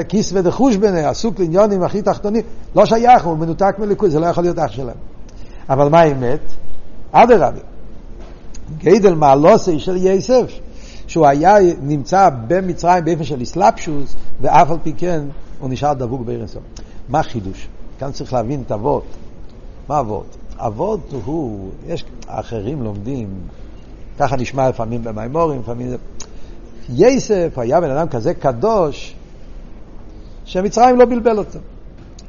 כיסווה דחוש ביני, עסוק לעניונים הכי תחתונים, לא שייך, הוא מנותק מליכוד, זה לא יכול להיות אח שלהם. אבל מה האמת? אדרבה. גדל מעלוסי של יסף, שהוא היה נמצא במצרים באופן של אסלאפשוס, ואף על פי כן הוא נשאר דבוק בארנסון. מה החידוש? כאן צריך להבין את אבות. מה אבות? אבות הוא, יש אחרים לומדים, ככה נשמע לפעמים במימורים, לפעמים. יסף היה בן אדם כזה קדוש, שמצרים לא בלבל אותו.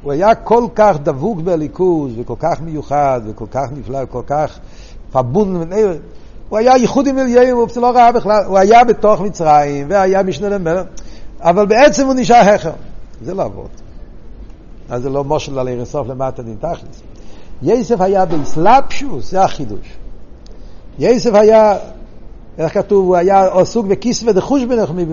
הוא היה כל כך דבוק בליכוז, וכל כך מיוחד, וכל כך נפלא, וכל כך פבון, הוא היה ייחוד עם אליהו, הוא לא ראה בכלל, הוא היה בתוך מצרים, והיה משנה למלך, אבל בעצם הוא נשאר הכר. זה לא אבות. אז זה לא מושל על ערסוף למטה דין תכלס. יסף היה באסלאפשוס, זה החידוש. יסף היה, איך כתוב, הוא היה עסוק בכיסווה בנחמי,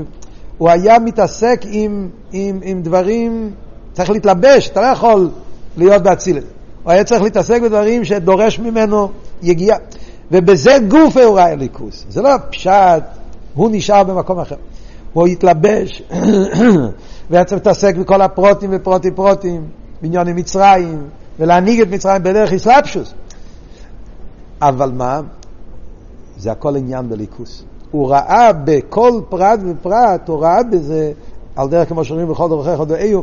הוא היה מתעסק עם, עם, עם דברים, צריך להתלבש, אתה לא יכול להיות באצילת. הוא היה צריך להתעסק בדברים שדורש ממנו יגיעה. ובזה גוף הוא ראה ליכוס. זה לא פשט, הוא נשאר במקום אחר. הוא התלבש, והיה צריך להתעסק בכל הפרוטים ופרוטים פרוטים, בענייני מצרים, ולהנהיג את מצרים בדרך אסלאפשוס. אבל מה? זה הכל עניין בליכוס. הוא ראה בכל פרט ופרט, הוא ראה בזה, על דרך כמו שאומרים בכל דרכיך דאיו,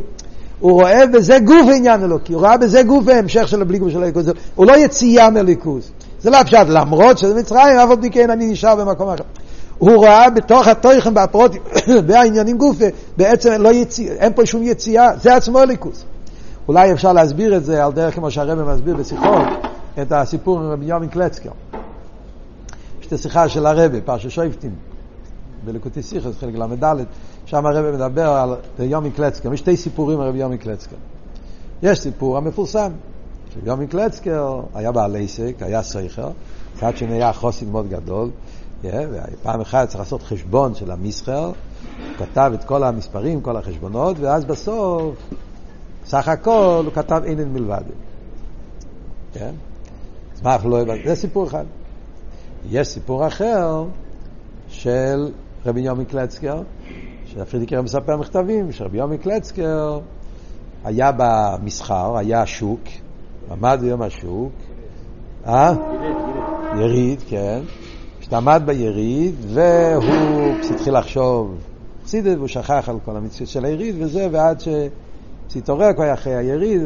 הוא רואה בזה גוף עניין אלוקי, הוא ראה בזה גוף ההמשך של הבלי של הליכוז, הוא לא יציאה מליכוז. זה לא פשוט, למרות שזה מצרים, אף על פי כן אני נשאר במקום אחר. הוא ראה בתוך התוכן והפרוטים, <coughs> בעניינים גופה, בעצם לא יציא, אין פה שום יציאה, זה עצמו ליכוז. אולי אפשר להסביר את זה על דרך כמו שהרבא מסביר בשיחות, את הסיפור עם רבי יומין קלצקר. את השיחה של הרבה, פרשת שויפטים, בלקוטי סיכס, חלק ל"ד, שם הרבה מדבר על יומי קלצקר. יש שתי סיפורים על רבי יומי קלצקר. יש סיפור המפורסם, שיומי קלצקר היה בעל עסק, היה סייכר, אחד שנהיה חוסן מאוד גדול, פעם אחת צריך לעשות חשבון של המסחר, כתב את כל המספרים, כל החשבונות, ואז בסוף, סך הכל, הוא כתב אינן מלבד. כן? אז מה אנחנו לא... זה סיפור אחד. יש סיפור אחר של רבי יומי קלצקר, שפרידיקר מספר מכתבים, שרבי יומי קלצקר היה במסחר, היה שוק, עמד ביום השוק, אה? יריד, כן. כשעמד ביריד, והוא התחיל לחשוב חסידת, והוא שכח על כל המציאות של היריד וזה, ועד שהתעורר כבר אחרי היריד,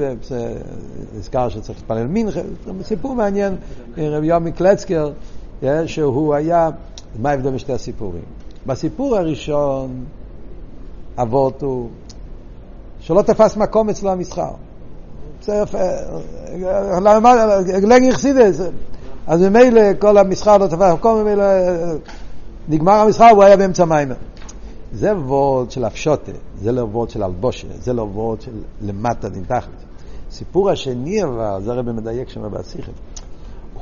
ונזכר שצריך להתפלל מנחה, סיפור מעניין, רבי יומי קלצקר, שהוא היה, מה ההבדל בין שתי הסיפורים? בסיפור הראשון, אבות הוא שלא תפס מקום אצלו המסחר. לגי חסידס, אז ממילא כל המסחר לא תפס מקום, ממילא נגמר המסחר והוא היה באמצע מיימר. זה וורד של הפשוטה, זה לא וורד של אלבושה, זה לא וורד של למטה דין תחת. סיפור השני אבל, זה הרי מדייק שם בשיחה,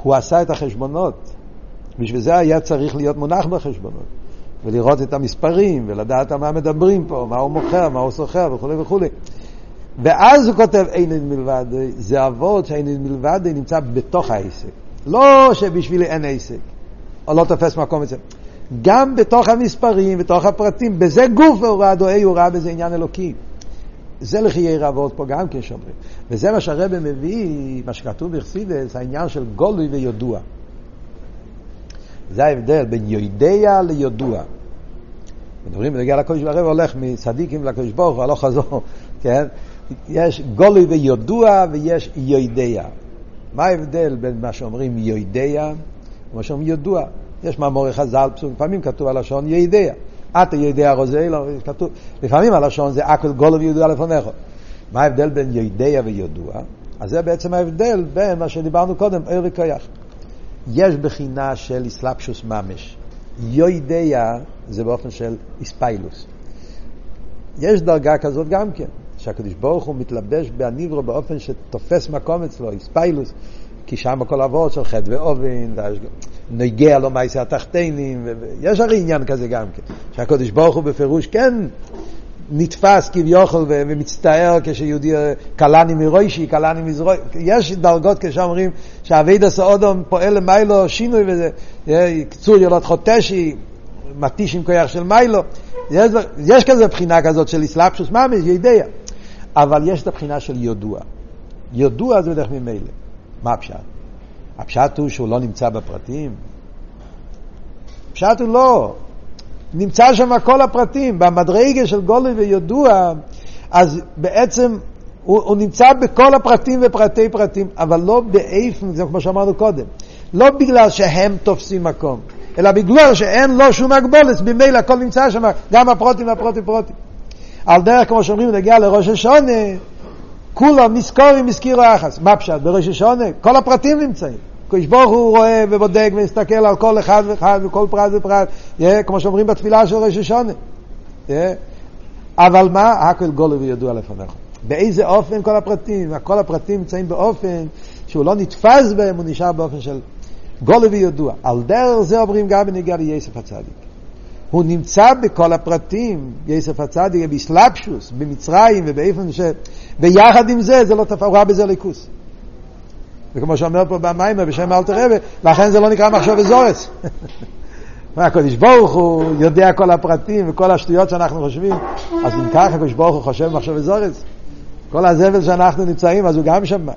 הוא עשה את החשבונות, בשביל זה היה צריך להיות מונח בחשבונות. ולראות את המספרים, ולדעת על מה מדברים פה, מה הוא מוכר, מה הוא סוחר וכולי וכולי. ואז הוא כותב אין מלבד, זה אבות שאין מלבד נמצא בתוך העסק. לא שבשבילי אין עסק, או לא תופס מקום אצל. גם בתוך המספרים, בתוך הפרטים, בזה גוף הוא ראה דואי, הוא ראה בזה עניין אלוקי. זה לחיי רבות פה גם כן שאומרים. וזה מה שהרבא מביא, מה שכתוב בחסידס, העניין של גולוי וידוע. זה ההבדל בין יודע לידוע. מדברים בנגיע לקודש ברוך הולך מצדיקים לקודש ברוך הוא, הלוך חזור, <laughs> כן? יש גולוי וידוע ויש יודע. מה ההבדל בין מה שאומרים יודע ומה שאומרים ידוע? יש מאמורי חז"ל, לפעמים כתוב הלשון יודע. אתה יודע רוזי, לא, כתוב, לפעמים הלשון זה אכל גולוי וידוע לפניך. מה ההבדל בין יודע וידוע? אז זה בעצם ההבדל בין מה שדיברנו קודם, ער וכיח. יש בחינה של אסלאפשוס ממש. יוידע זה באופן של איספיילוס. יש דרגה כזאת גם כן, שהקדוש ברוך הוא מתלבש בהניברו באופן שתופס מקום אצלו, איספיילוס, כי שם הכל עבוד של חטא ואובן, נגיע לו מייסי התחתינים, יש הרי עניין כזה גם כן, שהקדוש ברוך הוא בפירוש כן נתפס כביכול ומצטער כשיהודי קלני מרוישי, קלני מזרוי, יש דרגות כשאומרים שהאביד עשה אודום פועל למיילו שינוי וזה, קצור ילוד חוטשי, מתיש עם כוח של מיילו, יש, יש כזה בחינה כזאת של אסלאפשוס ממש, ידע, אבל יש את הבחינה של יודוע. יודוע זה בדרך ממילא. מה הפשט? הפשט הוא שהוא לא נמצא בפרטים? הפשט הוא לא. נמצא שם כל הפרטים. במדרגה של גולי וידוע, אז בעצם הוא, הוא נמצא בכל הפרטים ופרטי פרטים, אבל לא באיפן, זה כמו שאמרנו קודם. לא בגלל שהם תופסים מקום, אלא בגלל שאין לו שום הגבולת, ממילא הכל נמצא שם, גם הפרוטים והפרוטים פרוטים. על דרך, כמו שאומרים, נגיע לראש השונה, כולם נזכורים הזכירו יחס. מה פשט? בראש השונה, כל הפרטים נמצאים. הקדוש ברוך הוא רואה ובודק ומסתכל על כל אחד ואחד וכל פרט ופרט, yeah, כמו שאומרים בתפילה של ראש השונה. Yeah. אבל מה? הכל גולו וידוע לפניך. באיזה אופן כל הפרטים? כל הפרטים נמצאים באופן שהוא לא נתפס בהם, הוא נשאר באופן של גולו וידוע. על דרך זה אומרים גם בנגיע ליסף הצדיק. הוא נמצא בכל הפרטים, יסף הצדיק, באסלאפשוס, במצרים ובאיפן ש... ויחד עם זה, זה לא תפאורה בזה ליכוס. וכמו שאומר פה במיימר בשם אלתר רבי, לכן זה לא נקרא מחשב וזורס. <laughs> מה, הקדוש ברוך הוא יודע כל הפרטים וכל השטויות שאנחנו חושבים, אז אם ככה הקדוש ברוך הוא חושב מחשב וזורס, כל הזבל שאנחנו נמצאים, אז הוא גם שם.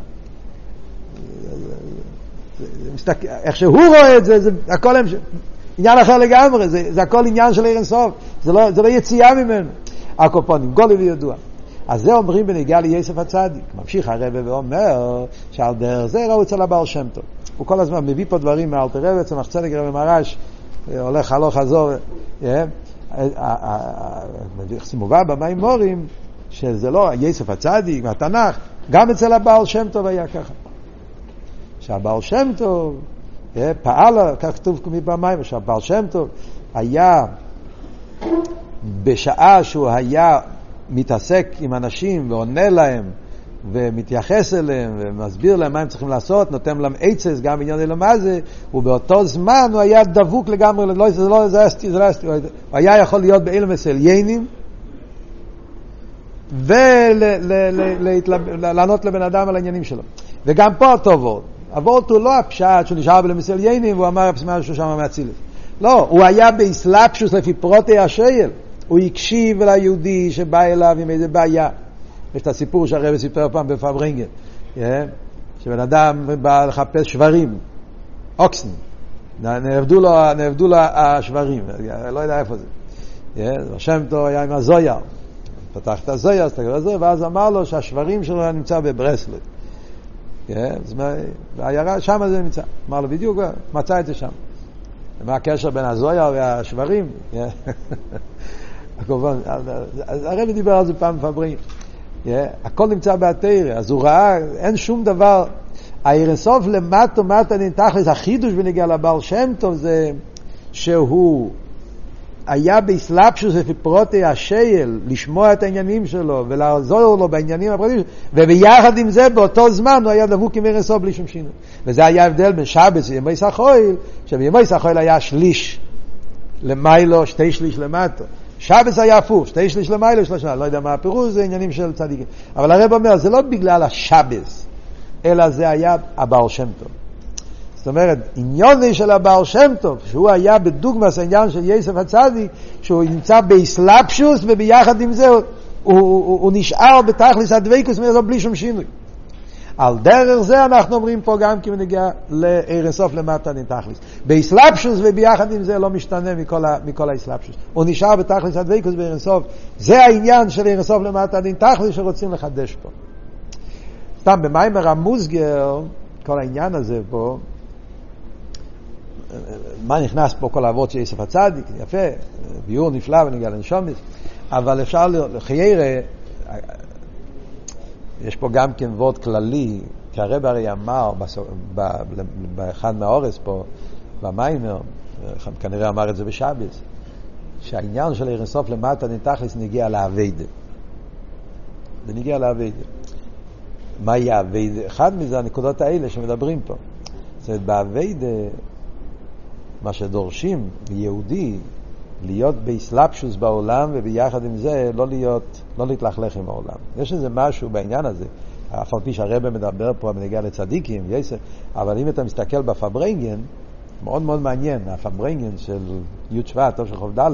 איך שהוא רואה את זה, זה הכל הם... עניין אחר לגמרי, זה, זה הכל עניין של ערן סוף, זה לא, זה לא יציאה ממנו. הקופונים, גולי וידוע. אז זה אומרים בנגיעה ליסף הצדיק. ממשיך הרבה ואומר שעל דרך זה ראו אצל הבעל שם טוב. הוא כל הזמן מביא פה דברים מאלתר רבי, צמח צדק רבי מרש, הולך הלוך חזור. מובא במימורים שזה לא יסף הצדיק מהתנ"ך, גם אצל הבעל שם טוב היה ככה. שהבעל שם טוב פעל, כך כתוב במים, שהבעל שם טוב היה בשעה שהוא היה מתעסק עם אנשים ועונה להם ומתייחס אליהם ומסביר להם מה הם צריכים לעשות, נותן להם עצס גם בעניין אלו מה זה, ובאותו זמן הוא היה דבוק לגמרי, לא, זה לא, זה אסתי, זה לא אסתי, הוא היה יכול להיות באילמס אליינים ולענות לבן אדם על העניינים שלו. וגם פה אותו. הוורט הוא לא הפשט שהוא נשאר בלמסל יינים והוא אמר משהו שם מהצילס. לא, הוא היה באסלאפשוס לפי פרוטי השייל. הוא הקשיב ליהודי שבא אליו עם איזה בעיה. יש את הסיפור שהרבא סיפר פעם בפברינגן, yeah, שבן אדם בא לחפש שברים, אוקסן, נאבדו לו, נאבדו לו השברים, לא יודע איפה זה. Yeah, השם טוב היה עם הזויר, פתח את הזויר, ואז אמר לו שהשברים שלו נמצא בברסלב. בעיירה, שם זה נמצא. אמר לו, בדיוק, מצא את זה שם. מה הקשר בין הזויה והשברים? <laughs> כמובן, הרבי דיבר על זה פעם בפברים. הכל נמצא בתרא, אז הוא ראה, אין שום דבר. האירסוף למטו מטה נתכלס, החידוש בנגיע לבעל שם טוב זה שהוא היה באסלאפשוס ופרוטי השייל, לשמוע את העניינים שלו ולעזור לו בעניינים הפרטיים שלו, וביחד עם זה באותו זמן הוא היה דבוק עם ארסו בלי שום שינוי. וזה היה ההבדל בין שבץ וימי סחויל, שבימי סחויל היה שליש למיילו, שתי שליש למטו. שבץ היה הפוך, שתי שליש למיילו, שלושה, לא יודע מה הפירוש, זה עניינים של צדיקים. אבל הרב אומר, זה לא בגלל השבץ, אלא זה היה הבעל שם טוב. זאת אומרת, עניוני של הבעל שם טוב, שהוא היה בדוגמס העניין של יסף הצדיק, שהוא נמצא באסלאפשוס וביחד עם זה הוא, הוא, הוא, הוא נשאר בתכלס הדבקוס בלי שום שינוי. על דרך זה אנחנו אומרים פה גם כי נגיע לערסוף למטה נתכלס. באסלאפשוס וביחד עם זה לא משתנה מכל, ה, מכל האסלאפשוס. הוא נשאר בתכלס הדבקוס בערסוף. זה העניין של ערסוף למטה נתכלס שרוצים לחדש פה. סתם במיימר המוסגר, כל העניין הזה פה, מה נכנס פה כל האבות של יסף הצדיק, יפה, ביור נפלא ונגיע לנשומס, אבל אפשר, לחיירה, יש פה גם כן וורד כללי, כי הרב הרי אמר באחד מהאורס פה, במיימר, כנראה אמר את זה בשבס, שהעניין של אירנסוף למטה נתכלס נגיע לאביידה. זה נגיע לאביידה. מה יהיה אביידה? אחד מזה הנקודות האלה שמדברים פה. זאת אומרת, באביידה מה שדורשים מיהודי להיות באסלאפשוס בעולם וביחד עם זה לא להיות, לא להתלכלך עם העולם. יש איזה משהו בעניין הזה, אף על פי שהרבא מדבר פה בנגיעה לצדיקים, יסר, אבל אם אתה מסתכל בפברנגן, מאוד מאוד מעניין, הפברנגן של י' שבט, טוב של חוב ד',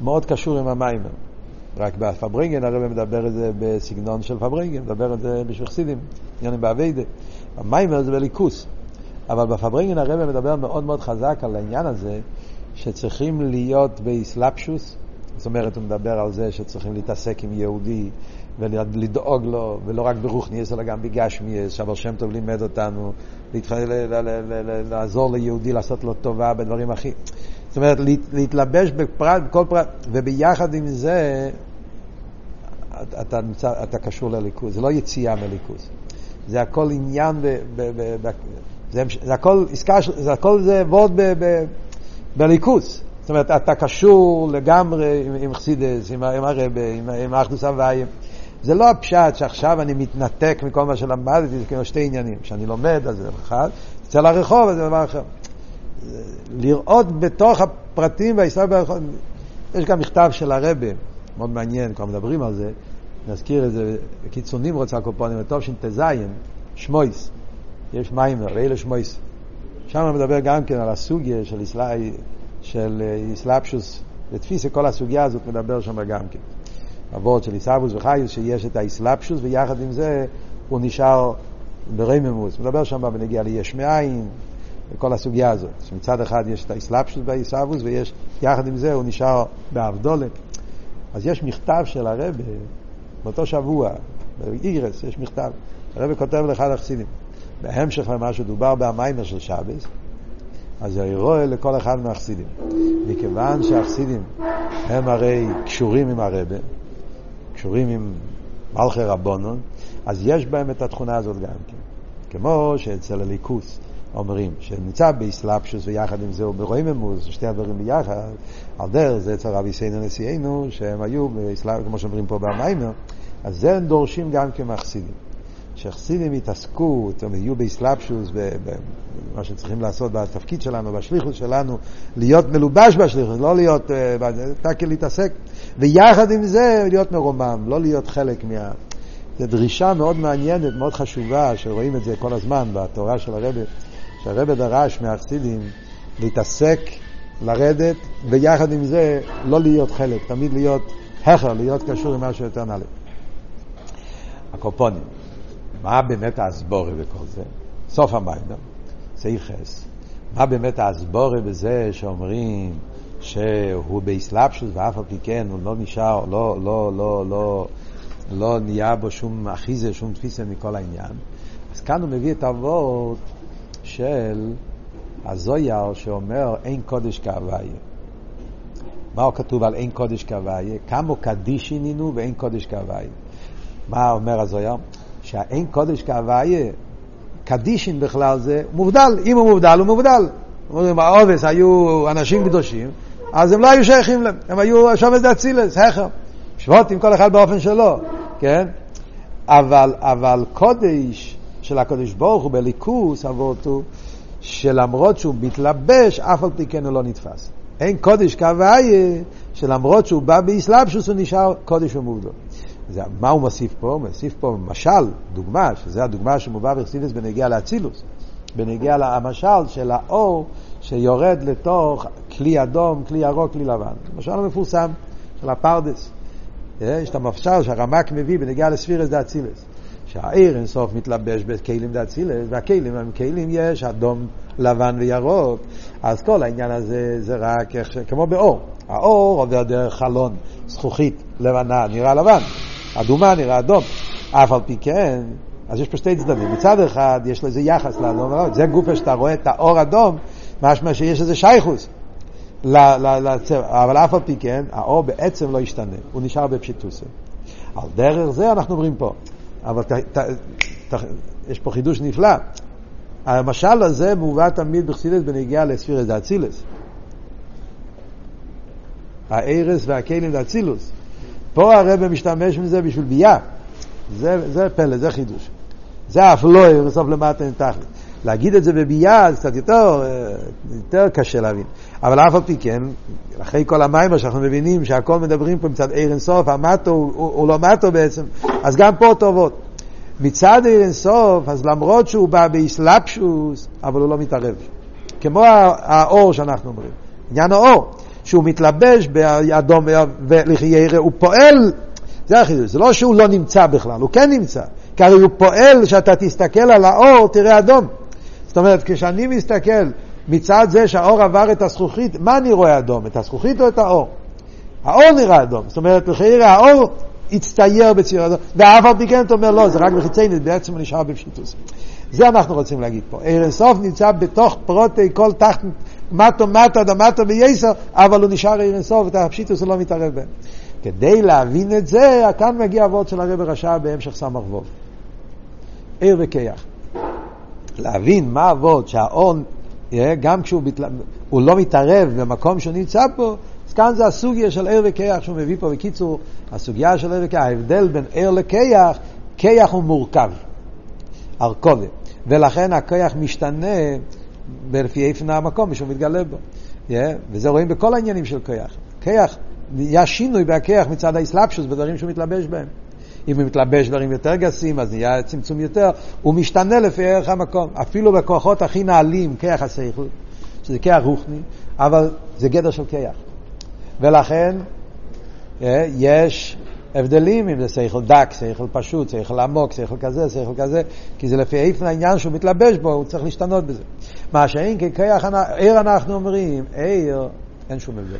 מאוד קשור עם המיימר. רק בפברנגן הרב מדבר את זה בסגנון של פברנגן, מדבר את זה בשביל חסידים, עניינים באביידה. המיימר זה בליכוס. אבל בפברינגן הרב מדבר מאוד מאוד חזק על העניין הזה שצריכים להיות באסלאפשוס, זאת אומרת הוא מדבר על זה שצריכים להתעסק עם יהודי ולדאוג לו, ולא רק ברוכניאס אלא גם בגשמיאס, שאבל שם טוב לימד אותנו לעזור ליהודי, לעשות לו טובה בדברים הכי... זאת אומרת, להתלבש בפרט, בכל פרט, וביחד עם זה אתה, אתה, אתה קשור לליכוז, זה לא יציאה מליכוז. זה הכל עניין ב, ב, ב, ב, זה, זה הכל עסקה, זה הכל זה וורד בליכוס. זאת אומרת, אתה קשור לגמרי עם, עם חסידס, עם, עם הרבה, עם, עם האחדוס הוויים. זה לא הפשט שעכשיו אני מתנתק מכל מה שלמדתי, זה כאילו שתי עניינים. כשאני לומד, אז זה אחד, יוצא לרחוב, אז זה דבר אחר. לראות בתוך הפרטים והישראל ברחוב, יש גם מכתב של הרבה, מאוד מעניין, כבר מדברים על זה, נזכיר את זה, בקיצור נמרוץ הקופונים, טוב ש"טז, שמויס. יש מיימר, ואלה שמויס. שם מדבר גם כן על הסוגיה של, איסלה, של איסלאפשוס, לתפיסה כל הסוגיה הזאת מדבר שם גם כן. אבות של איסאבוס וחיוס, שיש את האיסלאפשוס, ויחד עם זה הוא נשאר ברממוס. מדבר שם בנגיע ליש מאין, וכל הסוגיה הזאת. שמצד אחד יש את האיסלאפשוס באיסאבוס, ויש, יחד עם זה הוא נשאר באבדולק. אז יש מכתב של הרבה, באותו שבוע, באיגרס יש מכתב. הרבה כותב לאחד החסידים. בהמשך למה שדובר במיימר של שבס, אז רואה לכל אחד מהחסידים. מכיוון שהחסידים הם הרי קשורים עם הרבה, קשורים עם מלכי רבונון, אז יש בהם את התכונה הזאת גם כן. כמו שאצל הליכוס אומרים, שנמצא באסלאפשוס ויחד עם זה הוא ברואים אמוז, שתי הדברים ביחד, על דרך זה אצל רבי סיינו נשיאנו, שהם היו, כמו שאומרים פה במיימר, אז זה הם דורשים גם כמחסידים. שחסידים יתעסקו, הם יהיו באסלאפשוס, במה שצריכים לעשות בתפקיד שלנו, בשליחות שלנו, להיות מלובש בשליחות, לא להיות, תקל להתעסק, ויחד עם זה להיות מרומם, לא להיות חלק מה... זו דרישה מאוד מעניינת, מאוד חשובה, שרואים את זה כל הזמן בתורה של הרבי, שהרבי דרש מהחסידים להתעסק לרדת, ויחד עם זה לא להיות חלק, תמיד להיות הכר, להיות קשור עם משהו יותר נעלה. הקופונים, מה באמת האסבורי בכל זה? סוף המים, סעיף חס. מה באמת האסבורי בזה שאומרים שהוא באסלאפשוס ואף על פי כן הוא לא נשאר, לא, לא, לא, לא, לא נהיה בו שום אחיזה, שום תפיסה מכל העניין. אז כאן הוא מביא את האבות של הזויר שאומר אין קודש כהוויה. מה הוא כתוב על אין קודש כהוויה? כמה קדישינינו ואין קודש כהוויה. מה אומר הזויר? שהאין קודש כהוויה, קדישין בכלל זה מובדל. אם הוא מובדל, הוא מובדל. אומרים, העובס היו אנשים קדושים, אז הם לא היו שייכים להם, הם היו שומץ דאצילס, הכר. שבוטים כל אחד באופן שלו, כן? אבל, אבל קודש של הקודש ברוך הוא בליכוס אבותו, שלמרות שהוא מתלבש, אף על פי כן הוא לא נתפס. אין קודש כהוויה, שלמרות שהוא בא באסלאפשוס הוא נשאר קודש ומובדל. זה, מה הוא מוסיף פה? הוא מוסיף פה משל, דוגמה, שזה הדוגמה שמובא בחסידס בנגיע לאצילוס. בנגיע למשל של האור שיורד לתוך כלי אדום, כלי ירוק, כלי לבן. משל המפורסם של הפרדס. אה, יש את המפשל שהרמק מביא בנגיע לספירס דאצילס. שהעיר אינסוף מתלבש בכלים דאצילס, והכלים הם כלים יש אדום, לבן וירוק. אז כל העניין הזה זה רק כמו באור. האור עובר דרך חלון, זכוכית לבנה, נראה לבן. אדומה נראה אדום. אף על פי כן, אז יש פה שתי צדדים. מצד אחד יש לזה יחס לאדום ולאדום. זה גופה שאתה רואה את האור אדום, משמע שיש איזה שייכוס. אבל אף על פי כן, האור בעצם לא ישתנה, הוא נשאר בפשיטוסה. על דרך זה אנחנו אומרים פה. אבל ת, ת, ת, יש פה חידוש נפלא. המשל הזה מובא תמיד בחסידס בנגיעה לספירס דאצילס. הארס והכלים דאצילוס. פה הרב משתמש מזה בשביל ביאה. זה, זה פלא, זה חידוש. זה אף לא בסוף למטה אין תכלית. להגיד את זה בביאה זה קצת יותר, יותר קשה להבין. אבל אף על פי כן, אחרי כל המים שאנחנו מבינים שהכל מדברים פה מצד עיר אינסוף, המטו הוא, הוא, לא מטו בעצם, אז גם פה טובות. מצד עיר אינסוף, אז למרות שהוא בא באסלאפשוס, אבל הוא לא מתערב. כמו האור שאנחנו אומרים, עניין האור, שהוא מתלבש באדום ולחיירה, הוא פועל, זה החידוש, זה לא שהוא לא נמצא בכלל, הוא כן נמצא, כי הרי הוא פועל, שאתה תסתכל על האור, תראה אדום. זאת אומרת, כשאני מסתכל מצד זה שהאור עבר את הזכוכית, מה אני רואה אדום? את הזכוכית או את האור? האור נראה אדום. זאת אומרת, לחייר האור הצטייר בציר אדום, ואף על פי כן אתה אומר, לא, זה רק בחיציינת, בעצם נשאר בפשיטוס. זה אנחנו רוצים להגיד פה. ערן סוף נמצא בתוך פרוטי כל תחת מטו מטו דמטו וייסר, אבל הוא נשאר ערן סוף, את הפשיטוס הוא לא מתערב בהם. כדי להבין את זה, כאן מגיע אבות של הרב רשע בהמשך סמ"ך ווב. עיר וכיח. להבין מה אבות שהאור, גם כשהוא מתל... לא מתערב במקום שהוא נמצא פה, אז כאן זה הסוגיה של ער וכיח שהוא מביא פה. בקיצור, הסוגיה של ער וכיח, ההבדל בין ער לכיח, כיח הוא מורכב, ארכובה, ולכן הכיח משתנה לפי איפן המקום שהוא מתגלה בו. Yeah, וזה רואים בכל העניינים של כיח. כיח, נהיה שינוי בהכיח מצד האסלאפשוס בדברים שהוא מתלבש בהם. אם הוא מתלבש דברים יותר גסים, אז נהיה צמצום יותר. הוא משתנה לפי ערך המקום. אפילו בכוחות הכי נעלים, כיח השכל, שזה כיח רוחני, אבל זה גדר של כיח. ולכן יש הבדלים אם זה שכל דק, שכל פשוט, שכל עמוק, שכל כזה, שכל כזה, כי זה לפי איפן העניין שהוא מתלבש בו, הוא צריך להשתנות בזה. מה שאין ככיח, עיר אנחנו אומרים, עיר, אין שום הבדל.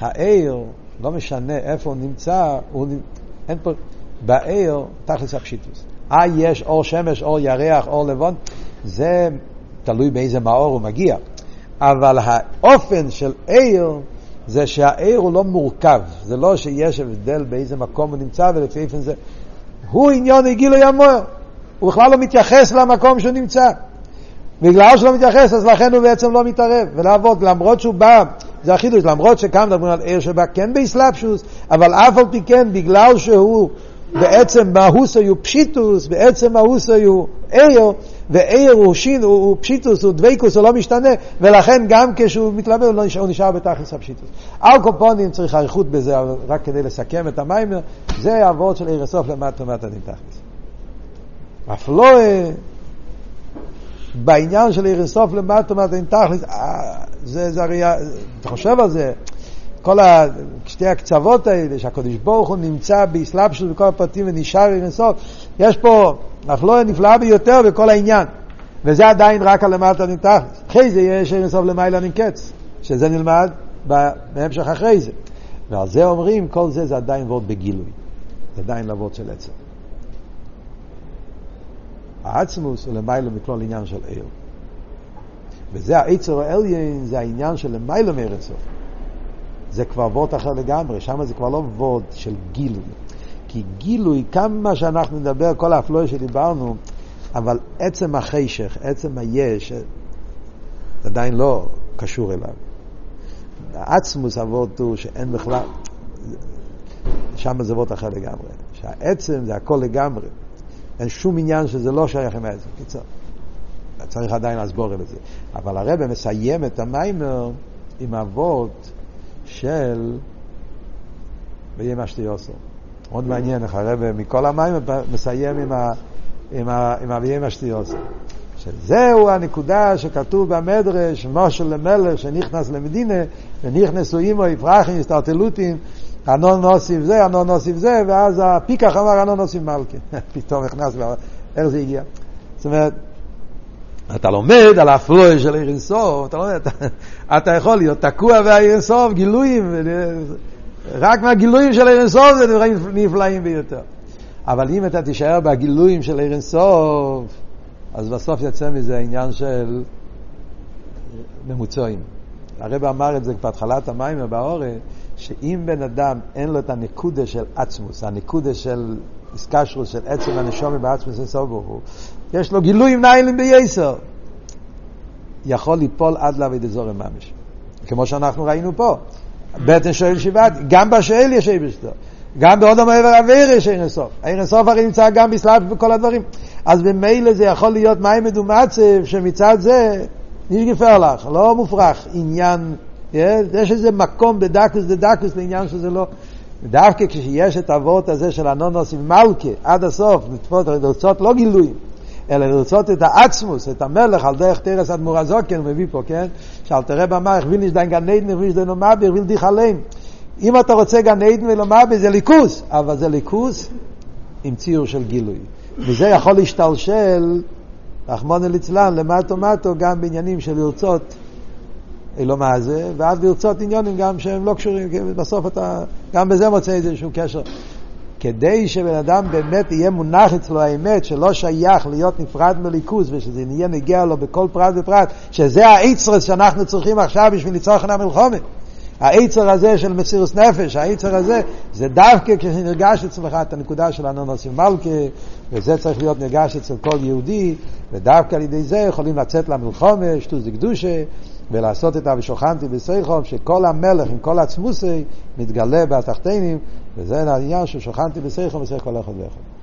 העיר, לא משנה איפה הוא נמצא, הוא, אין פה, בעיר, תכלס הפשיטוס. אה, יש אור שמש, אור ירח, אור לבון, זה תלוי באיזה מאור הוא מגיע. אבל האופן של עיר, זה שהעיר הוא לא מורכב, זה לא שיש הבדל באיזה מקום הוא נמצא ולפי איפן זה. הוא עניון הגילו ימור, הוא בכלל לא מתייחס למקום שהוא נמצא. בגלל שהוא לא מתייחס, אז לכן הוא בעצם לא מתערב. ולעבוד, למרות שהוא בא, זה החידוש, למרות שכאן מדברים על עיר שבא כן באסלאפשוס, אבל אף על פי כן, בגלל שהוא בעצם מהוסו הוא פשיטוס, בעצם מהוסו הוא עיר, ועיר הוא שין, הוא, פשיטוס, הוא דבייקוס, הוא לא משתנה, ולכן גם כשהוא מתלבא הוא, לא הוא נשאר בתכלס הפשיטוס. על קופונים צריך אריכות בזה, אבל רק כדי לסכם את המיימר, זה העבוד של עיר הסוף למטה ומטה נמתכלס. אף לא... בעניין של עיר אינסוף למטה, מטה אין תכלס, אה, זה, זה הרי, אתה חושב על זה, כל ה, שתי הקצוות האלה, שהקדוש ברוך הוא נמצא באסלאפשוס בכל הפרטים ונשאר עיר אינסוף, יש פה מחלוקת נפלאה ביותר בכל העניין, וזה עדיין רק על למטה אין תכלס. אחרי זה יש עיר אינסוף למעלה אין קץ, שזה נלמד בהמשך אחרי זה. ועל זה אומרים, כל זה זה עדיין וורד בגילוי, זה עדיין לעבוד של עצם. העצמוס הוא למעלה מכלול עניין של עיר. וזה העצר העליין, זה העניין של למעלה מארץ סוף. זה כבר וורד אחר לגמרי, שם זה כבר לא וורד של גילוי. כי גילוי, כמה שאנחנו נדבר, כל האפלואה שדיברנו, אבל עצם החשך, עצם היש, זה עדיין לא קשור אליו. העצמוס אבות הוא שאין בכלל, שם זה וורד אחר לגמרי. שהעצם זה הכל לגמרי. אין שום עניין שזה לא שייך עם העצם. קיצור, צריך עדיין להסבור את זה. אבל הרב מסיים את המיימר עם אבות של ויהיה מה שתיוסו. מאוד מעניין איך הרב מכל המיימר מסיים עם, ה, עם, ה, עם הוויהיה מה שתיוסו. שזהו הנקודה שכתוב במדרש, מושל למלך שנכנס למדינה ונכנסו עמו יפרחים, הסתרטלותים אנון נוסיף זה, אנון נוסיף זה, ואז הפיקח אמר אנון נוסיף מלכה. <laughs> פתאום נכנס, איך זה הגיע? זאת אומרת, אתה לומד על הפלואי של עיר אינסוף, אתה לומד, אתה, אתה יכול להיות תקוע בעיר אינסוף, גילויים, רק מהגילויים של עיר אינסוף זה דברים נפלאים ביותר. אבל אם אתה תישאר בגילויים של עיר אינסוף, אז בסוף יצא מזה עניין של ממוצעים. הרב אמר את זה בהתחלת המים באורן, שאם בן אדם אין לו את הנקודה של עצמוס, הנקודה של איסקשרוס, של עצם הנשומת בעצמוס אינסוף ברוך הוא, יש לו גילוי עם ניילים בייסר, יכול ליפול עד לאבי דזורם ממש. כמו שאנחנו ראינו פה. בטן שואל שבעת, גם בשאל יש אי בשתו. גם בעוד המעבר אוויר יש אין סוף. אין סוף הרי נמצא גם בסלאפ וכל הדברים. אז במילא זה יכול להיות מים מדומצב, שמצד זה נשגפר לך, לא מופרך, עניין יש איזה מקום בדקוס דדקוס לעניין שזה לא... דווקא כשיש את האבות הזה של הנונוס עם מלכה עד הסוף, לתפות, לרצות לא גילויים, אלא לרצות את העצמוס, את המלך, על דרך תרס אדמו"ר הזוקן, הוא מביא פה, כן? שאל תראה במה, הכווין יש דיין גן עדן, הכווין יש דיין אומבי, הכווין דיך עליהם. אם אתה רוצה גן עדן ולומבי זה ליכוס, אבל זה ליכוס עם ציור של גילוי. וזה יכול להשתלשל, רחמון ליצלן, למטו מטו, גם בעניינים של לרצות לא מה זה, ואז לרצות עניונים גם שהם לא קשורים, כי בסוף אתה גם בזה מוצא איזשהו קשר. כדי שבן אדם באמת יהיה מונח אצלו האמת שלא שייך להיות נפרד מליכוז ושזה יהיה נגיע לו בכל פרט ופרט, שזה האיצרס שאנחנו צריכים עכשיו בשביל לצורך המלחומת. האיצר הזה של מסירוס נפש, האיצר הזה, זה דווקא כשנרגש אצלך את הנקודה של הנונוסים מלכה, וזה צריך להיות נרגש אצל כל יהודי, ודווקא על ידי זה יכולים לצאת למלחומה, שטוס דקדושה, ולעשות את ה"ושוכנתי בסייחום", שכל המלך עם כל עצמוסי מתגלה בתחתינים, וזה העניין ששוכנתי בסייחום וסייח כל אחד ואחד.